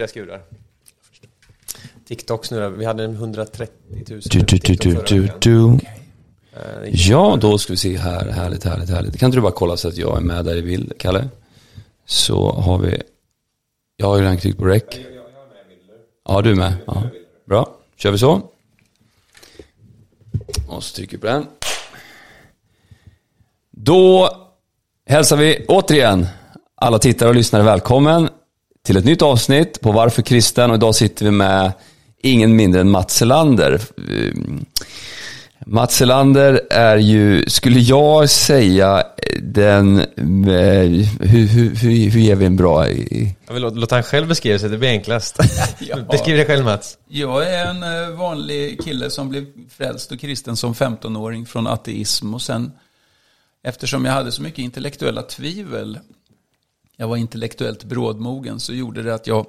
deras gudar. TikTok snurrar, vi hade 130 000 Du, du, du, TikTok du, förra du, veckan. du. Eh, Ja, då ska vi se här. Härligt, härligt, härligt. Kan inte du bara kolla så att jag är med där i bild, Kalle? Så har vi... Jag har ju redan tryckt på rec. Ja, du är med. Ja. Bra, kör vi så. Och så trycker vi på den. Då hälsar vi återigen alla tittare och lyssnare välkommen till ett nytt avsnitt på Varför kristen och idag sitter vi med ingen mindre än Mats Selander. Mm. Mats Selander är ju, skulle jag säga, den... eh, Hur, hur, hur, hur ger vi en bra... i- Jag vill låta, han själv beskriva sig, det blir enklast. Beskriv dig själv Mats. Jag är en eh, vanlig kille som blev frälst och kristen som 15-åring från ateism och sen eftersom jag hade så mycket intellektuella tvivel, jag var intellektuellt brådmogen, så gjorde det att jag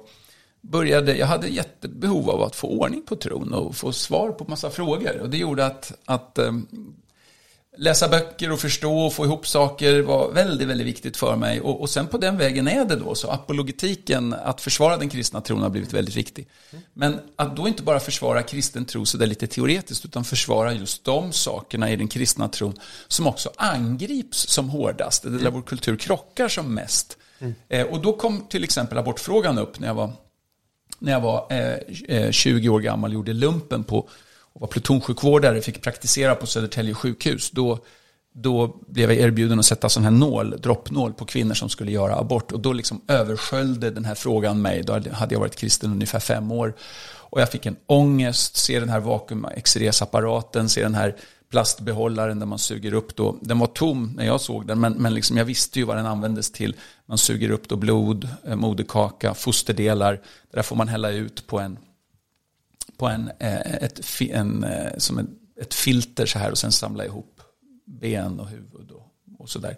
började, jag hade jättebehov av att få ordning på tron och få svar på massa frågor. Och det gjorde att, att ehm, läsa böcker och förstå och få ihop saker var väldigt, väldigt viktigt för mig. Och, och sen på den vägen är det då så. Apologetiken, att försvara den kristna tron har blivit väldigt viktig. Men att då inte bara försvara kristen tro sådär lite teoretiskt, utan försvara just de sakerna i den kristna tron som också angrips som hårdast, eller där vår kultur krockar som mest. Mm. Eh, och då kom till exempel abortfrågan upp när jag var när jag var eh, eh 20 år gammal gjorde lumpen på och var plutonsjukvårdare, fick praktisera på Södertälje sjukhus. Då, då blev jag erbjuden att sätta sån här nål, droppnål på kvinnor som skulle göra abort. Och då liksom översköljde den här frågan mig. Då hade jag varit kristen ungefär fem år. Och jag fick en ångest, se den här vakuumexresapparaten, se den här plastbehållaren där man suger upp då. Den var tom när jag såg den, men, men liksom jag visste ju vad den användes till. Man suger upp då blod, eh, moderkaka, fosterdelar. Det där får man hälla ut på en, på en, eh, ett, en, eh, som en, ett filter så här och sen samla ihop ben och huvud och, och så där.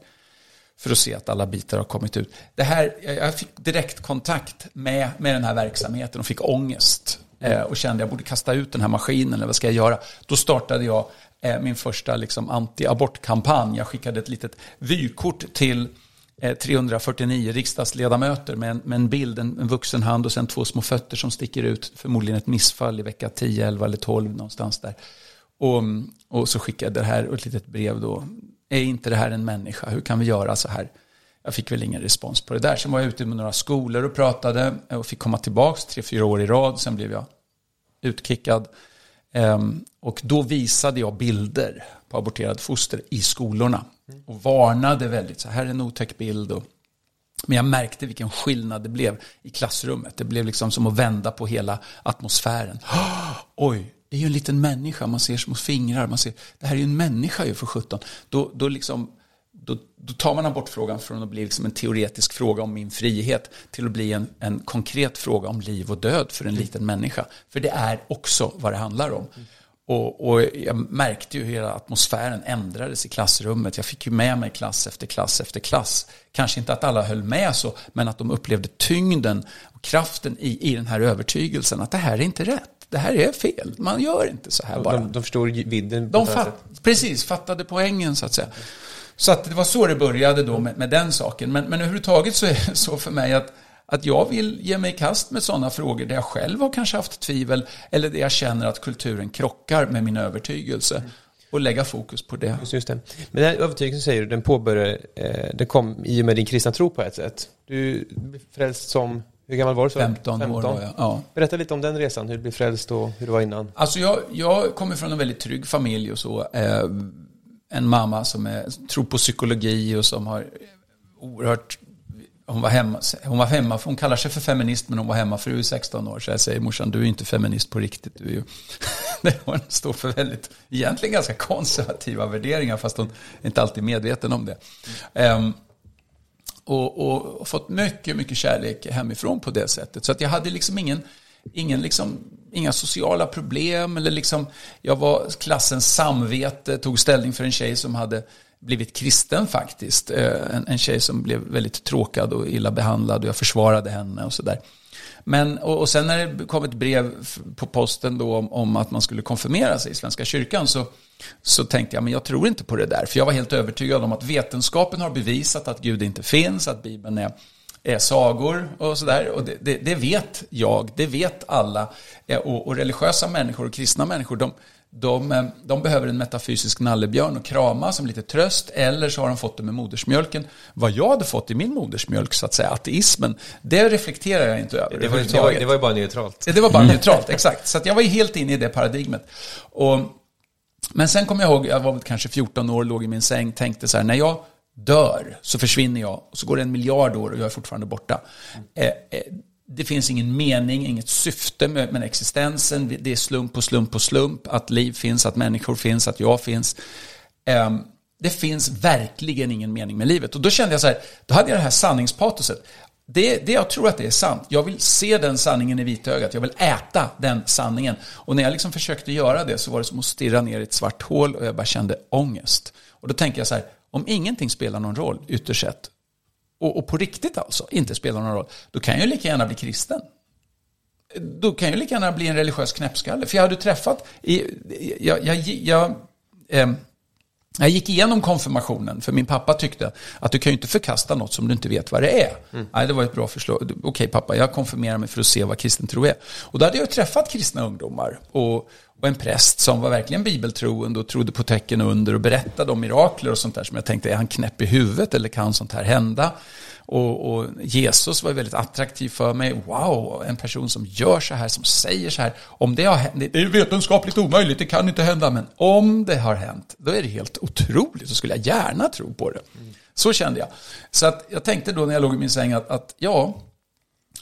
För att se att alla bitar har kommit ut. Det här, jag fick direkt kontakt med, med den här verksamheten och fick ångest. Och kände jag borde kasta ut den här maskinen eller vad ska jag göra? Då startade jag Eh, min första liksom, anti-abortkampanj. Jag skickade ett litet vykort till eh, 349 riksdagsledamöter med en, med en bild, en, en vuxen hand och sen två små fötter som sticker ut. Förmodligen ett missfall i vecka 10, 11 eller 12 någonstans där. Och, och så skickade jag det här och ett litet brev då. Är inte det här en människa? Hur kan vi göra så här? Jag fick väl ingen respons på det där. Sen var jag ute med några skolor och pratade och fick komma tillbaka tre, fyra år i rad. Sen blev jag utkickad. Ehm, och då visade jag bilder på aborterade foster i skolorna. Och varnade väldigt, så här är en otäck bild. Och, men jag märkte vilken skillnad det blev i klassrummet. Det blev liksom som att vända på hela atmosfären. Oj, det är ju en liten människa. Man ser små fingrar. Man ser, det här är ju en människa ju för sjutton. Då, då, liksom, då, då tar man abortfrågan från att bli liksom en teoretisk fråga om min frihet till att bli en, en konkret fråga om liv och död för en liten människa. För det är också vad det handlar om. Och, och jag märkte ju hur hela atmosfären ändrades i klassrummet. Jag fick ju med mig klass efter klass efter klass. Kanske inte att alla höll med så, men att de upplevde tyngden och kraften i, i den här övertygelsen att det här är inte rätt. Det här är fel. Man gör inte så här bara. De, de förstår vidden. De sätt. precis, fattade poängen så att säga. Så att det var så det började då med, med den saken. Men, men överhuvudtaget så är det så för mig att, att jag vill ge mig i kast med sådana frågor där jag själv har kanske haft tvivel eller där jag känner att kulturen krockar med min övertygelse och lägga fokus på det. Just, just det. Men den här övertygelsen säger du, den påbörjade, eh, den kom i och med din kristna tro på ett sätt. Du blev frälst som, hur gammal var du? så? 15, år var jag. Ja. Berätta lite om den resan, hur du blev frälst och hur det var innan. Alltså jag, jag kommer från en väldigt trygg familj och så. Eh, en mamma som är, tror på psykologi och som har oerhört hon var, hemma, hon var hemma, hon kallar sig för feminist men hon var hemmafru i 16 år. Så jag säger morsan, du är ju inte feminist på riktigt. Du är ju... hon står för väldigt, egentligen ganska konservativa värderingar fast hon är inte alltid medveten om det. Um, och, och, och fått mycket, mycket kärlek hemifrån på det sättet. Så att jag hade liksom ingen, ingen liksom, inga sociala problem. Eller liksom, jag var klassens samvete, tog ställning för en tjej som hade blivit kristen faktiskt. Eh, en, en tjej som blev väldigt tråkad och illa behandlad och jag försvarade henne och sådär. Men, och, och sen när det kom ett brev på posten då om, om att man skulle konfirmera sig i Svenska kyrkan så, så tänkte jag, men jag tror inte på det där. För jag var helt övertygad om att vetenskapen har bevisat att Gud inte finns, att Bibeln är eh, sagor och sådär. Och det, det, det, vet jag, det vet alla. Eh, och, och, religiösa människor och kristna människor, de, de, eh, de, behöver en metafysisk nallebjörn och krama som lite tröst, eller så har de fått det med modersmjölken. Vad jag hade fått i min modersmjölk, så att säga, ateismen, det reflekterar jag inte över. Det var, det var, det var ju bara neutralt. Det var bara neutralt, exakt. Så jag var ju helt inne i det paradigmet. Och, men sen kommer jag ihåg, jag var väl kanske 14 år, låg i min säng, tänkte så här, när jag dör så försvinner jag. Och så går det en miljard år och jag är fortfarande borta. Eh, eh, det finns ingen mening, inget syfte med, med existensen. Det är slump på slump på slump. Att liv finns, att människor finns, att jag finns. Eh, det finns verkligen ingen mening med livet. Och då kände jag så här, då hade jag det här sanningspatoset. Det, det jag tror att det är sant. Jag vill se den sanningen i vitögat. Jag vill äta den sanningen. Och när jag liksom försökte göra det så var det som att stirra ner i ett svart hål och jag bara kände ångest. Och då tänker jag så här, om ingenting spelar någon roll ytterst sett, och, och på riktigt alltså inte spelar någon roll, då kan jag ju lika gärna bli kristen. Då kan jag lika gärna bli en religiös knäppskalle. För jag hade träffat, jag, jag, jag, jag eh, jag gick igenom konfirmationen, för min pappa tyckte att du kan ju inte förkasta något som du inte vet vad det är. Mm. Nej, det var ett bra förslag. Okej pappa, jag konfirmerar mig för att se vad kristen tro är. Och då hade jag träffat kristna ungdomar och, och en präst som var verkligen bibeltroende och trodde på tecken under och berättade om mirakler och sånt där som jag tänkte, är han knäpp i huvudet eller kan sånt här hända? Och, och, Jesus var väldigt attraktiv för mig. Wow, en person som gör så här, som säger så här. Om det har hänt, det är vetenskapligt omöjligt, det kan inte hända. Men om det har hänt, då är det helt otroligt. Så skulle jag gärna tro på det. Så kände jag. Så att jag tänkte då när jag låg i min säng att, att ja,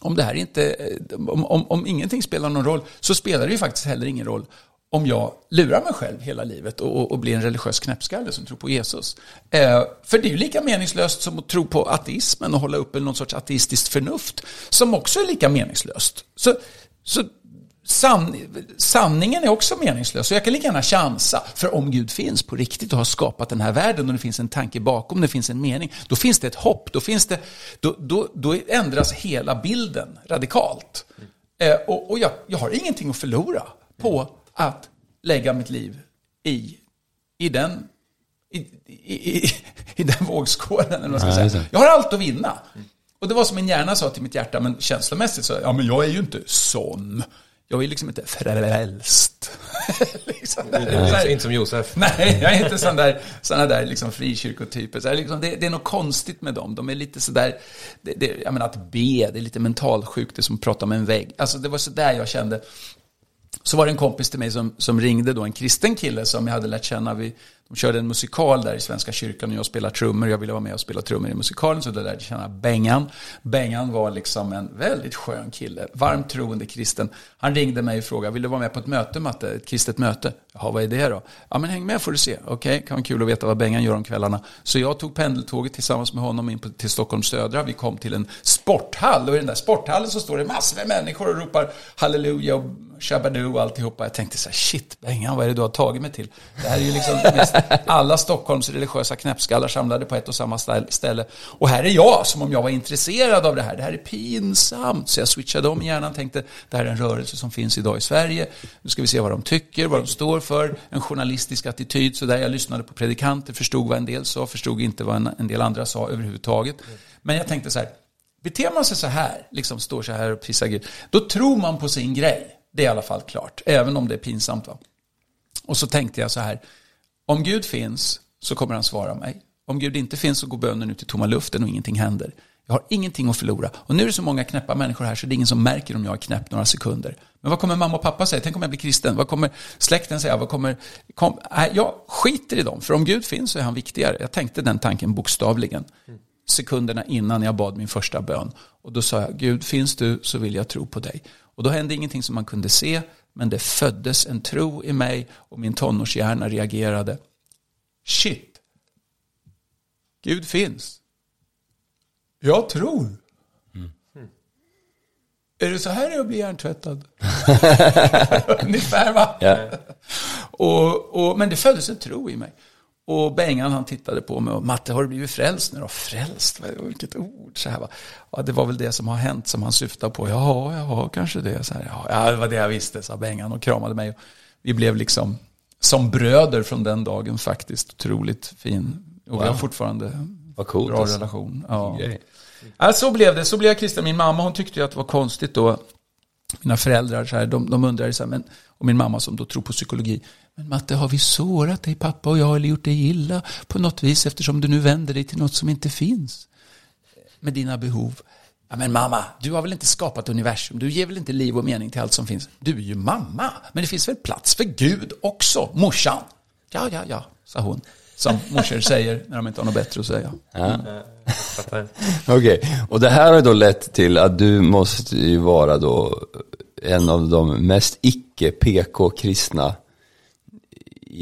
om det här inte, eh, om, om, om ingenting spelar någon roll, så spelar det ju faktiskt heller ingen roll om jag lurar mig själv hela livet och, och blir en religiös knäppskalle som tror på Jesus. Eh, för det är ju lika meningslöst som att tro på ateismen och hålla uppe någon sorts ateistiskt förnuft, som också är lika meningslöst. Så, så san, sanningen är också meningslös, så jag kan lika gärna chansa. För om Gud finns på riktigt och har skapat den här världen och det finns en tanke bakom, det finns en mening, då finns det ett hopp, då, finns det, då, då, då ändras hela bilden radikalt. Eh, och, och jag, jag har ingenting att förlora på att lägga mitt liv i, i den i, i, i, den vågskålen. Eller vad ska ja, säga. Jag har allt att vinna. Och det var som min hjärna sa till mitt hjärta, men känslomässigt så, ja men jag är ju inte sån. Jag är liksom inte frälst. liksom, ja. Inte som Josef. Nej, jag är inte sån där, såna där liksom frikyrkotyper. Så liksom, det, det, är något konstigt med dem. De är lite sådär, det, det, jag menar att be, det är lite mentalsjukt, det är som att prata med en vägg. Alltså det var sådär jag kände så var det en kompis till mig som, som ringde då, en kristen kille som jag hade lärt känna. Vi, de körde en musikal där i Svenska kyrkan och jag spelade trummor. Jag ville vara med och spela trummor i musikalen så då lärde jag känna Bengan. Bengan var liksom en väldigt skön kille, varmt troende kristen. Han ringde mig och frågade, vill du vara med på ett möte Matte? Ett kristet möte? Jaha, vad är det då? Ja, men häng med får du se. Okej, okay, kan vara kul att veta vad Bengan gör om kvällarna. Så jag tog pendeltåget tillsammans med honom in på, till Stockholms södra. Vi kom till en sporthall och i den där sporthallen så står det massor med människor och ropar halleluja och Shabadoo och alltihopa. Jag tänkte så här, shit Bengan, vad är det du har tagit mig till? Det här är ju liksom mest, alla Stockholms religiösa knäppskallar samlade på ett och samma ställe. Och här är jag, som om jag var intresserad av det här. Det här är pinsamt. Så jag switchade om hjärnan och tänkte, det här är en rörelse som finns idag i Sverige. Nu ska vi se vad de tycker, vad de står för. En journalistisk attityd. Så där jag lyssnade på predikanter, förstod vad en del sa, förstod inte vad en del andra sa överhuvudtaget. Men jag tänkte så här, beter man sig så här, liksom står så här och prisar Gud, då tror man på sin grej. Det är i alla fall klart, även om det är pinsamt. Va? Och så tänkte jag så här, om Gud finns så kommer han svara mig. Om Gud inte finns så går bönen ut i tomma luften och ingenting händer. Jag har ingenting att förlora. Och nu är det så många knäppa människor här så det är ingen som märker om jag är knäpp några sekunder. Men vad kommer mamma och pappa säga? Tänk om jag blir kristen? Vad kommer släkten säga? Vad kommer... Kom, nej, jag skiter i dem, för om Gud finns så är han viktigare. Jag tänkte den tanken bokstavligen. Sekunderna innan jag bad min första bön. Och då sa jag, Gud finns du så vill jag tro på dig. Och då hände ingenting som man kunde se, men det föddes en tro i mig och min tonårshjärna reagerade. Shit, Gud finns. Jag tror. Mm. Är det så här jag blir hjärntvättad? Ungefär va? Yeah. och, och, men det föddes en tro i mig. Och Bengan han tittade på mig och Matte har du blivit frälst nu då? Frälst, vilket ord. Så här, va? Ja, det var väl det som har hänt som han syftade på. Ja, jag har kanske det. Så här, ja, det var det jag visste, sa Bengan och kramade mig. Vi blev liksom som bröder från den dagen faktiskt. Otroligt fin. Och wow. vi har fortfarande Vad coolt. bra alltså. relation. Ja. Ja, så blev det. Så blev jag kristen. Min mamma hon tyckte ju att det var konstigt då. Mina föräldrar så här, de, de undrade så här, men, och min mamma som då tror på psykologi. Men Matte, har vi sårat dig pappa och jag eller gjort dig illa på något vis eftersom du nu vänder dig till något som inte finns? Med dina behov. Ja, men mamma, du har väl inte skapat universum? Du ger väl inte liv och mening till allt som finns? Du är ju mamma, men det finns väl plats för Gud också, morsan? Ja, ja, ja, sa hon. Som morsor säger när de inte har något bättre att säga. Fattar. Okej, och det här har då lett till att du måste ju vara då en av de mest icke-PK-kristna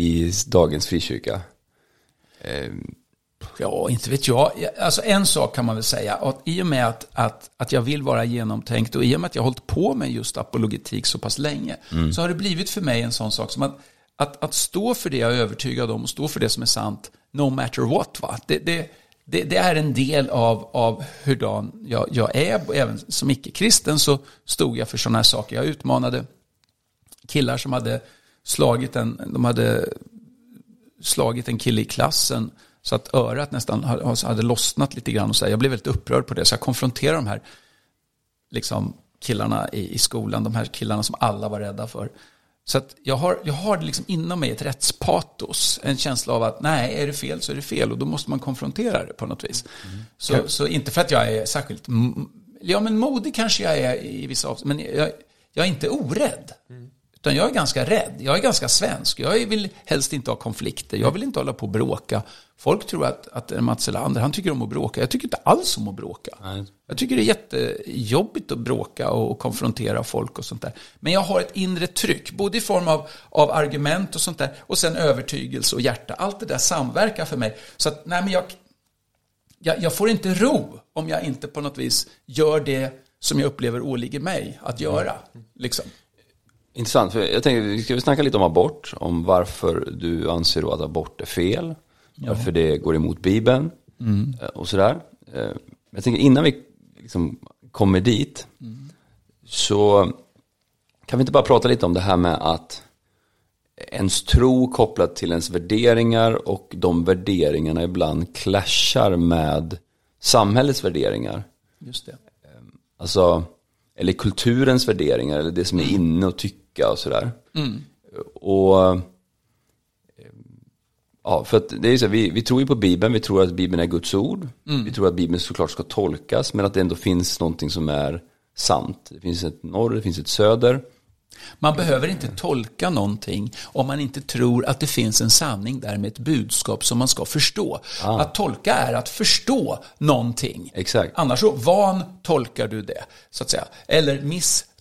i dagens frikyrka. Eh, Ja, inte vet jag. Alltså en sak kan man väl säga. Att I och med att, att, att jag vill vara genomtänkt och i och med att jag har hållit på med just apologetik så pass länge. Så har det blivit för mig en sån sak som att, att, att stå för det jag är övertygad om och stå för det som är sant no matter what. Va? Det, det, det, det är en del av, av hurdan jag, jag är. Även som icke-kristen så stod jag för sådana här saker. Jag utmanade killar som hade slagit en, de hade slagit en kille i klassen så att örat nästan hade lossnat lite grann. Och så här. Jag blev väldigt upprörd på det, så jag konfronterade de här liksom, killarna i, i skolan, de här killarna som alla var rädda för. Så att jag har, jag har liksom inom mig ett rättspatos, en känsla av att nej, är det fel så är det fel och då måste man konfrontera det på något vis. Så, så inte för att jag är särskilt, ja men modig kanske jag är i vissa avseenden, men jag, jag är inte orädd. Utan jag är ganska rädd. Jag är ganska svensk. Jag vill helst inte ha konflikter. Jag vill inte hålla på och bråka. Folk tror att, att Mats Elander, han tycker om att bråka. Jag tycker inte alls om att bråka. Nej. Jag tycker det är jättejobbigt att bråka och konfrontera folk och sånt där. Men jag har ett inre tryck, både i form av, av argument och sånt där, och sen övertygelse och hjärta. Allt det där samverkar för mig. Så att, nej men jag, jag, jag får inte ro om jag inte på något vis gör det som jag upplever åligger mig att göra. Liksom. Intressant, för jag tänkte vi ska väl snacka lite om abort, om varför du anser att abort är fel, varför det går emot Bibeln eh, och sådär. Eh, Jag tänker innan vi liksom kommer dit, så kan vi inte bara prata lite om det här med att ens tro kopplat till ens värderingar och de värderingarna ibland clashar med samhällets värderingar. Just det. Alltså, eller kulturens värderingar, eller det som är inne och tycka och sådär. Och eh, Ja, för att det är så, här, vi, vi tror ju på Bibeln, vi tror att Bibeln är Guds ord. Vi tror att Bibeln såklart ska tolkas, men att det ändå finns någonting som är sant. Det finns ett norr, det finns ett söder. Man behöver inte tolka någonting om man inte tror att det finns en sanning där med ett budskap som man ska förstå. Att tolka är att förstå någonting. Exakt. Annars så vantolkar du det, så att säga. Eller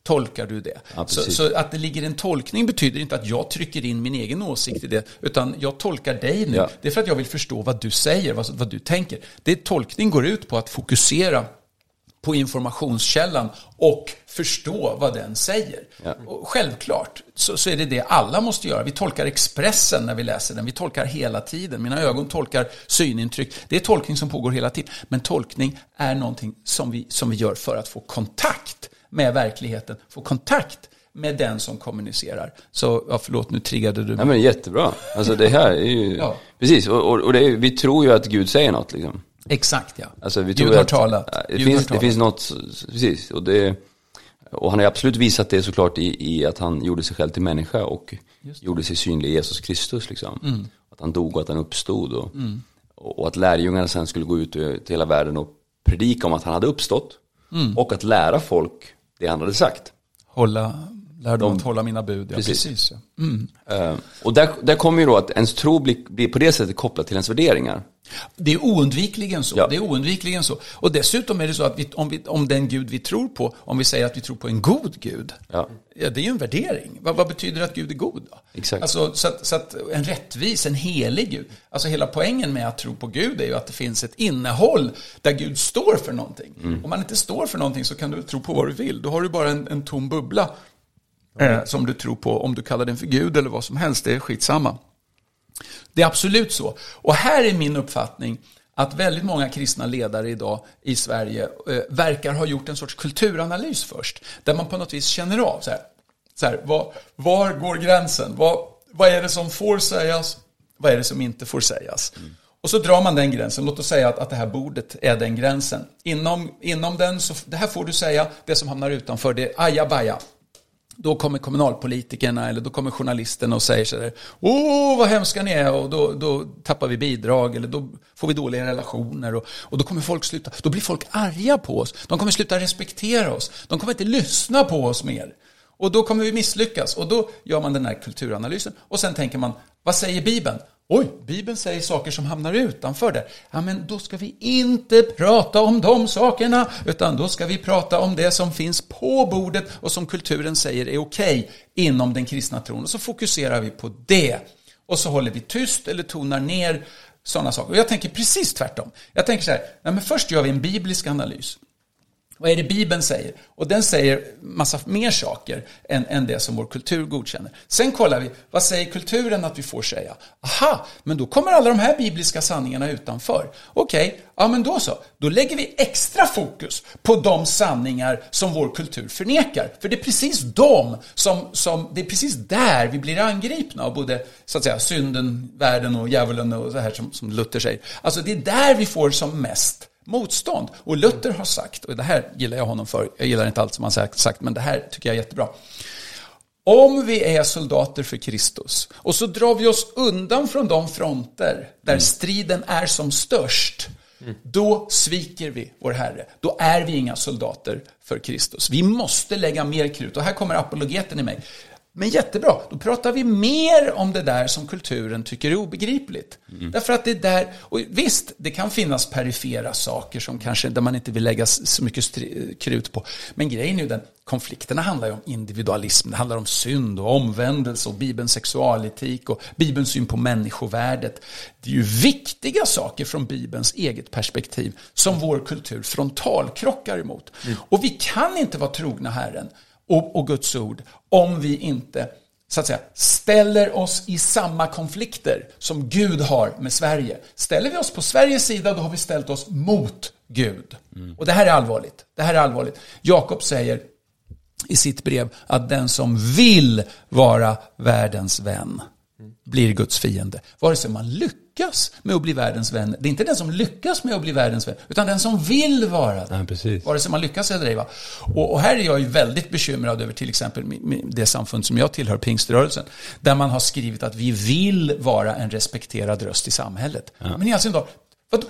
misstolkar du det. Ja, så, så att det ligger en tolkning betyder inte att jag trycker in min egen åsikt i det, utan jag tolkar dig nu. Ja. Det är för att jag vill förstå vad du säger, vad, vad du tänker. Det tolkning går ut på att fokusera på informationskällan och förstå vad den säger. Ja. Och självklart så, så är det det alla måste göra. Vi tolkar Expressen när vi läser den. Vi tolkar hela tiden. Mina ögon tolkar synintryck. Det är tolkning som pågår hela tiden. Men tolkning är någonting som vi, som vi gör för att få kontakt med verkligheten. Få kontakt med den som kommunicerar. Så, ja, förlåt, nu triggade du mig. men jättebra. Alltså det här är ju, Ja. precis, och, och, är, vi tror ju att Gud säger något liksom. Exakt, ja. Alltså, vi Gud tror har att, talat. Ja, Det, Gud finns, har det talat. finns något, precis. Och, det, och han har absolut visat det såklart i, i att han gjorde sig själv till människa och gjorde sig synlig i Jesus Kristus. Liksom. Mm. Att han dog och att han uppstod. Och, och, och att lärjungarna sen skulle gå ut till hela världen och predika om att han hade uppstått. Mm. Och att lära folk det han hade sagt. Hålla, lär dem att hålla mina bud. Ja, Precis. precis. ja. Mm. Eh, och där, där kommer ju då att ens tro blir, blir på det sättet kopplat till ens värderingar. Det är oundvikligen så. Ja. Det är oundvikligen så. Och dessutom är det så att vi, om, vi, om den Gud vi tror på, om vi säger att vi tror på en god Gud, Ja. ja, det är ju en värdering. Vad, vad betyder det att Gud är god då? Exakt. Alltså, så, att, så att en rättvis, en helig Gud. Alltså hela poängen med att tro på Gud är ju att det finns ett innehåll där Gud står för någonting. Mm. Om man inte står för någonting så kan du tro på vad du vill. Då har du bara en, en tom bubbla eh, som du tror på. Om du kallar den för Gud eller vad som helst, det är skitsamma. Det är absolut så. Och här är min uppfattning att väldigt många kristna ledare idag i Sverige eh, verkar ha gjort en sorts kulturanalys först. Där man på något vis känner av så här, så här var, var går gränsen? Vad, vad är det som får sägas? Vad är det som inte får sägas? Och så drar man den gränsen. Låt oss säga att, att det här bordet är den gränsen. Inom, inom den, så, det här får du säga. Det som hamnar utanför, det är ajabaja. Då kommer kommunalpolitikerna eller då kommer journalisterna och säger sådär. Åh, vad hemska ni är och då, då tappar vi bidrag eller då får vi dåliga relationer och, och då kommer folk sluta. Då blir folk arga på oss. De kommer sluta respektera oss. De kommer inte lyssna på oss mer. Och då kommer vi misslyckas. Och då gör man den här kulturanalysen. Och sen tänker man, vad säger Bibeln? Oj, Bibeln säger saker som hamnar utanför det. Ja, men då ska vi inte prata om de sakerna, utan då ska vi prata om det som finns på bordet och som kulturen säger är okej okay inom den kristna tron. Och så fokuserar vi på det. Och så håller vi tyst eller tonar ner sådana saker. Och jag tänker precis tvärtom. Jag tänker så här, ja, men först gör vi en biblisk analys. Vad är det Bibeln säger? Och den säger massa mer saker än, än det som vår kultur godkänner. Sen kollar vi, vad säger kulturen att vi får säga? Aha, men då kommer alla de här bibliska sanningarna utanför. Okej, okay, ja men då så. Då lägger vi extra fokus på de sanningar som vår kultur förnekar. För det är precis de som, som det är precis där vi blir angripna av både så att säga synden, världen och djävulen och så här som, som Luther säger. Alltså det är där vi får som mest motstånd. Och Luther har sagt, och det här gillar jag honom för, jag gillar inte allt som han sagt, men det här tycker jag är jättebra. Om vi är soldater för Kristus och så drar vi oss undan från de fronter där mm. striden är som störst, mm. då sviker vi vår Herre. Då är vi inga soldater för Kristus. Vi måste lägga mer krut. Och här kommer apologeten i mig. Men jättebra, då pratar vi mer om det där som kulturen tycker är obegripligt. Mm. Därför att det där, och visst, det kan finnas perifera saker som kanske, där man inte vill lägga så mycket krut på. Men grejen är ju den, konflikterna handlar ju om individualism, det handlar om synd och omvändelse och Bibelns sexualetik och Bibelns syn på människovärdet. Det är ju viktiga saker från Bibelns eget perspektiv som vår kultur frontalkrockar emot. Mm. Och vi kan inte vara trogna Herren och, och Guds ord om vi inte så att säga, ställer oss i samma konflikter som Gud har med Sverige. Ställer vi oss på Sveriges sida, då har vi ställt oss mot Gud. Mm. Och det här är allvarligt. Det här är allvarligt. Jakob säger i sitt brev att den som vill vara världens vän blir Guds fiende. Vare sig man lyckas med att bli världens vän. Det är inte den som lyckas med att bli världens vän, utan den som vill vara det. Ja, precis. Vare sig man lyckas eller ej. Va? Och, och, här är jag ju väldigt bekymrad över till exempel det samfund som jag tillhör, pingströrelsen. Där man har skrivit att vi vill vara en respekterad röst i samhället. Ja. Men i all sin dag,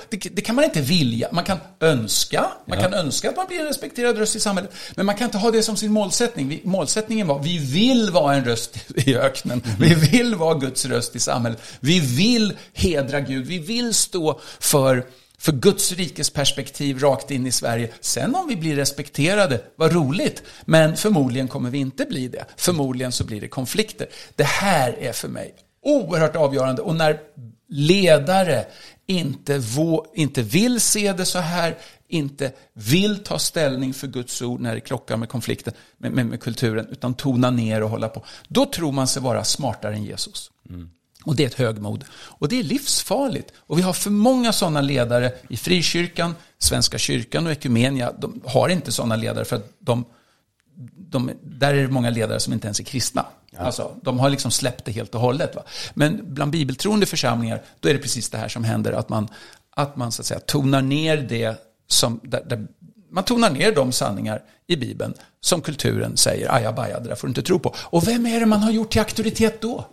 det, kan man inte vilja. Man kan önska, man ja. kan önska att man blir en respekterad röst i samhället. Men man kan inte ha det som sin målsättning. målsättningen var, vi vill vara en röst i öknen. Mm. Vi vill vara Guds röst i samhället. Vi vill hedra Gud. Vi vill stå för, för Guds rikes perspektiv rakt in i Sverige. Sen om vi blir respekterade, vad roligt. Men förmodligen kommer vi inte bli det. Förmodligen så blir det konflikter. Det här är för mig oerhört avgörande. Och när ledare inte, vå, inte vill se det så här, inte vill ta ställning för Guds ord när det krockar med konflikten med, med, med kulturen, utan tona ner och hålla på. Då tror man sig vara smartare än Jesus. Mm. Och det är ett högmod. Och det är livsfarligt. Och vi har för många sådana ledare i frikyrkan, Svenska kyrkan och Ekumenia. De har inte sådana ledare för att de, de, där är det många ledare som inte ens är kristna. Ja. Alltså, de har liksom släppt det helt och hållet. Va? Men bland bibeltroende församlingar, då är det precis det här som händer. Att man, att man så att säga, tonar ner det som, där, där, man tonar ner de sanningar i Bibeln som kulturen säger, ajabaja, det där får du inte tro på. Och vem är det man har gjort till auktoritet då?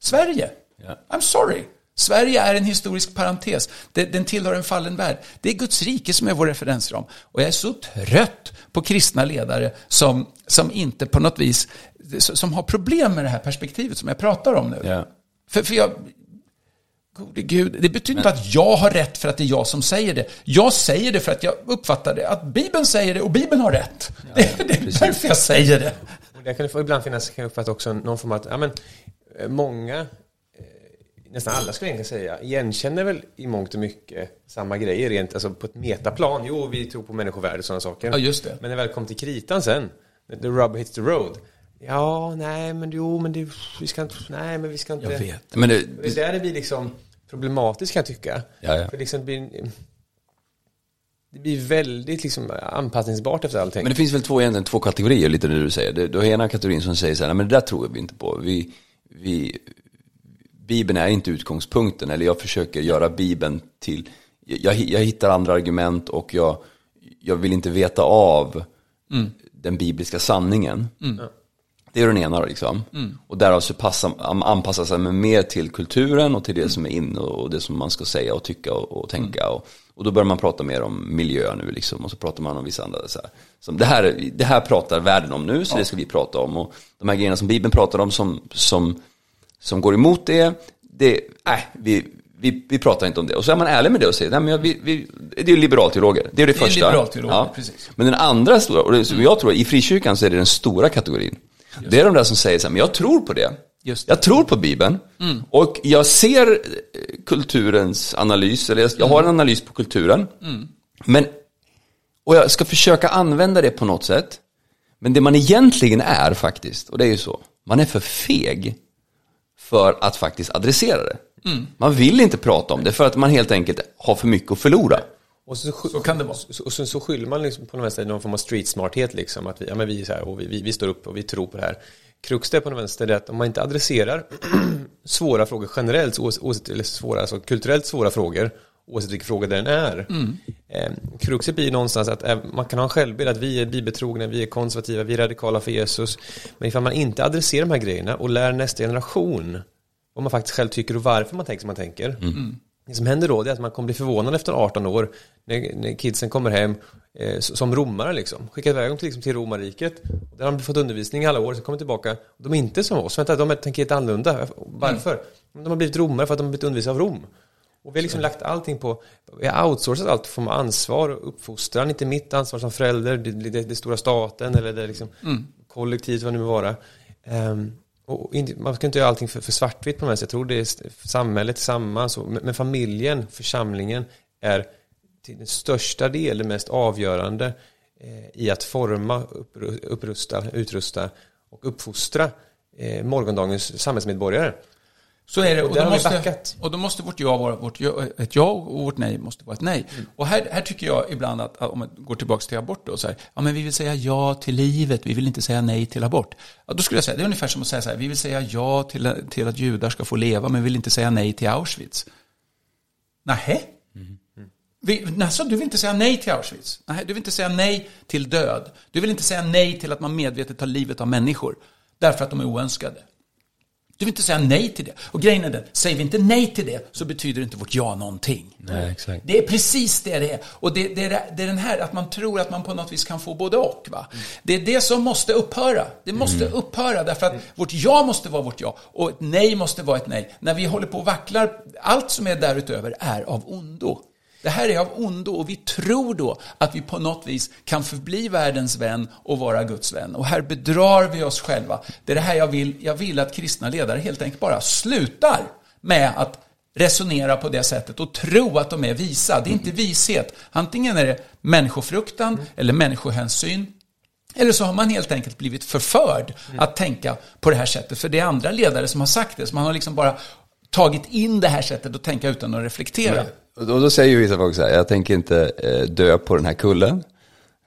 Sverige. Ja. I'm sorry. Sverige är en historisk parentes. Den tillhör en fallen värld. Det är Guds rike som är vår referensram. Och jag är så trött på kristna ledare som, som inte på något vis, som har problem med det här perspektivet som jag pratar om nu. Yeah. För, för jag, gode Gud, det betyder Men. inte att jag har rätt för att det är jag som säger det. Jag säger det för att jag uppfattar det, att Bibeln säger det och Bibeln har rätt. Ja, det, det är därför jag säger det. Det kan ibland finnas, kan jag uppfatta också, någon form av att, ja men, eh, många nästan alla skulle egentligen säga, igenkänner väl i mångt och mycket samma grejer rent alltså på ett metaplan. Jo, vi tror på människovärde och sådana saker. Ja, just det. Men när väl kom till kritan sen, the rubber hits the road. Ja, nej, men jo, men det, vi ska inte, nej, men vi ska inte. Jag vet. Men det, det, där det blir liksom problematiskt kan jag tycka. Ja, ja. För liksom det blir, det blir väldigt liksom anpassningsbart efter allting. Men det finns väl två, egentligen, två kategorier, lite det du säger. Du har ena kategorin som säger så här, nej men det där tror vi inte på. Vi, vi, Bibeln är inte utgångspunkten, eller jag försöker göra Bibeln till, jag, jag hittar andra argument och jag, jag vill inte veta av mm. den bibliska sanningen. Mm. Det är den ena liksom. Mm. Och därav så passa, anpassar sig mer till kulturen och till det som är inne och det som man ska säga och tycka och, och tänka. Mm. Och, och då börjar man prata mer om miljö nu liksom. Och så pratar man om vissa andra så här. Som det, här det här pratar världen om nu, så ja. det ska vi prata om. Och de här grejerna som Bibeln pratar om som, som, som går emot det, det, nej, vi, vi, vi pratar inte om det. Och så är man ärlig med det och säger, nej men vi, vi, det är liberalteologer. Det är det, det första. Är ja. precis. Men den andra stora, och det, som jag tror, i frikyrkan så är det den stora kategorin. Just det är de där som säger så här, men jag tror på det. det. Jag tror på Bibeln. Mm. Och jag ser eh, kulturens analys, eller jag, jag har en analys på kulturen. Mm. Men, och jag ska försöka använda det på något sätt. Men det man egentligen är faktiskt, och det är ju så, man är för feg för att faktiskt adressera det. Mm. Man vill inte prata om det för att man helt enkelt har för mycket att förlora. Och så, så, kan det vara. Och så, så skyller man liksom på något vänster någon form av street smarthet liksom. Att vi, ja, men vi, så här, och vi, vi, vi, står upp och vi tror på det här. Kruxet på något vänster är att om man inte adresserar svåra frågor generellt, oavsett, eller svåra, alltså kulturellt svåra frågor, oavsett vilken fråga den är. Mm. Eh, kruxet blir någonstans att eh, man kan ha en självbild att vi är bibeltrogna, vi är konservativa, vi är radikala för Jesus. Men ifall man inte adresserar de här grejerna och lär nästa generation vad man faktiskt själv tycker och varför man tänker som man tänker. Mm. Det som händer då är att man kommer bli förvånad efter 18 år när, när kidsen kommer hem eh, som romare liksom. Skickat iväg dem till, liksom, till romarriket. Där har de fått undervisning i alla år, så kommer tillbaka. De är inte som oss. Vänta, de tänker helt annorlunda. Varför? Mm. De har blivit romare för att de har blivit undervisade av Rom. Och vi har liksom lagt allting på, vi har outsourcat allt från ansvar och uppfostran, inte mitt ansvar som förälder, det, det, det stora staten eller det liksom mm. kollektivt vad det nu må vara. Um, och man ska inte göra allting för, för svartvitt på något sätt. Jag tror det är samhället tillsammans. Men familjen, församlingen är till den största del det mest avgörande eh, i att forma, upprusta, utrusta och uppfostra eh, morgondagens samhällsmedborgare. Så är det. Och, och, då, måste, och då måste vårt ja vara vårt ja, ett ja och vårt nej måste vara ett nej. Mm. Och här, här tycker jag ibland att, om man går tillbaka till abort då, så här, ja men vi vill säga ja till livet, vi vill inte säga nej till abort. Ja, då skulle jag säga, det är ungefär som att säga så här, vi vill säga ja till, till att judar ska få leva, men vi vill inte säga nej till Auschwitz. Nähä? Mm. Vi, alltså, du vill inte säga nej till Auschwitz? Nej, du vill inte säga nej till död? Du vill inte säga nej till att man medvetet tar livet av människor? Därför att de är oönskade? Du vill inte säga nej till det. Och grejen är den, säger vi inte nej till det så betyder inte vårt ja någonting. Nej, exakt. Det är precis det det är. Och det, det, är, det är den här att man tror att man på något vis kan få både och. Va? Mm. Det är det som måste upphöra. Det måste mm. upphöra därför att vårt ja måste vara vårt ja och ett nej måste vara ett nej. När vi håller på och vacklar, allt som är därutöver är av ondo. Det här är av ondo och vi tror då att vi på något vis kan förbli världens vän och vara Guds vän. Och här bedrar vi oss själva. Det är det här jag vill, jag vill att kristna ledare helt enkelt bara slutar med att resonera på det sättet och tro att de är visa. Det är inte vishet. Antingen är det människofruktan mm. eller människohänsyn. Eller så har man helt enkelt blivit förförd mm. att tänka på det här sättet. För det är andra ledare som har sagt det. Så man har liksom bara tagit in det här sättet att tänka utan att reflektera. Och då säger ju vissa folk så här, jag tänker inte eh, dö på den här kullen.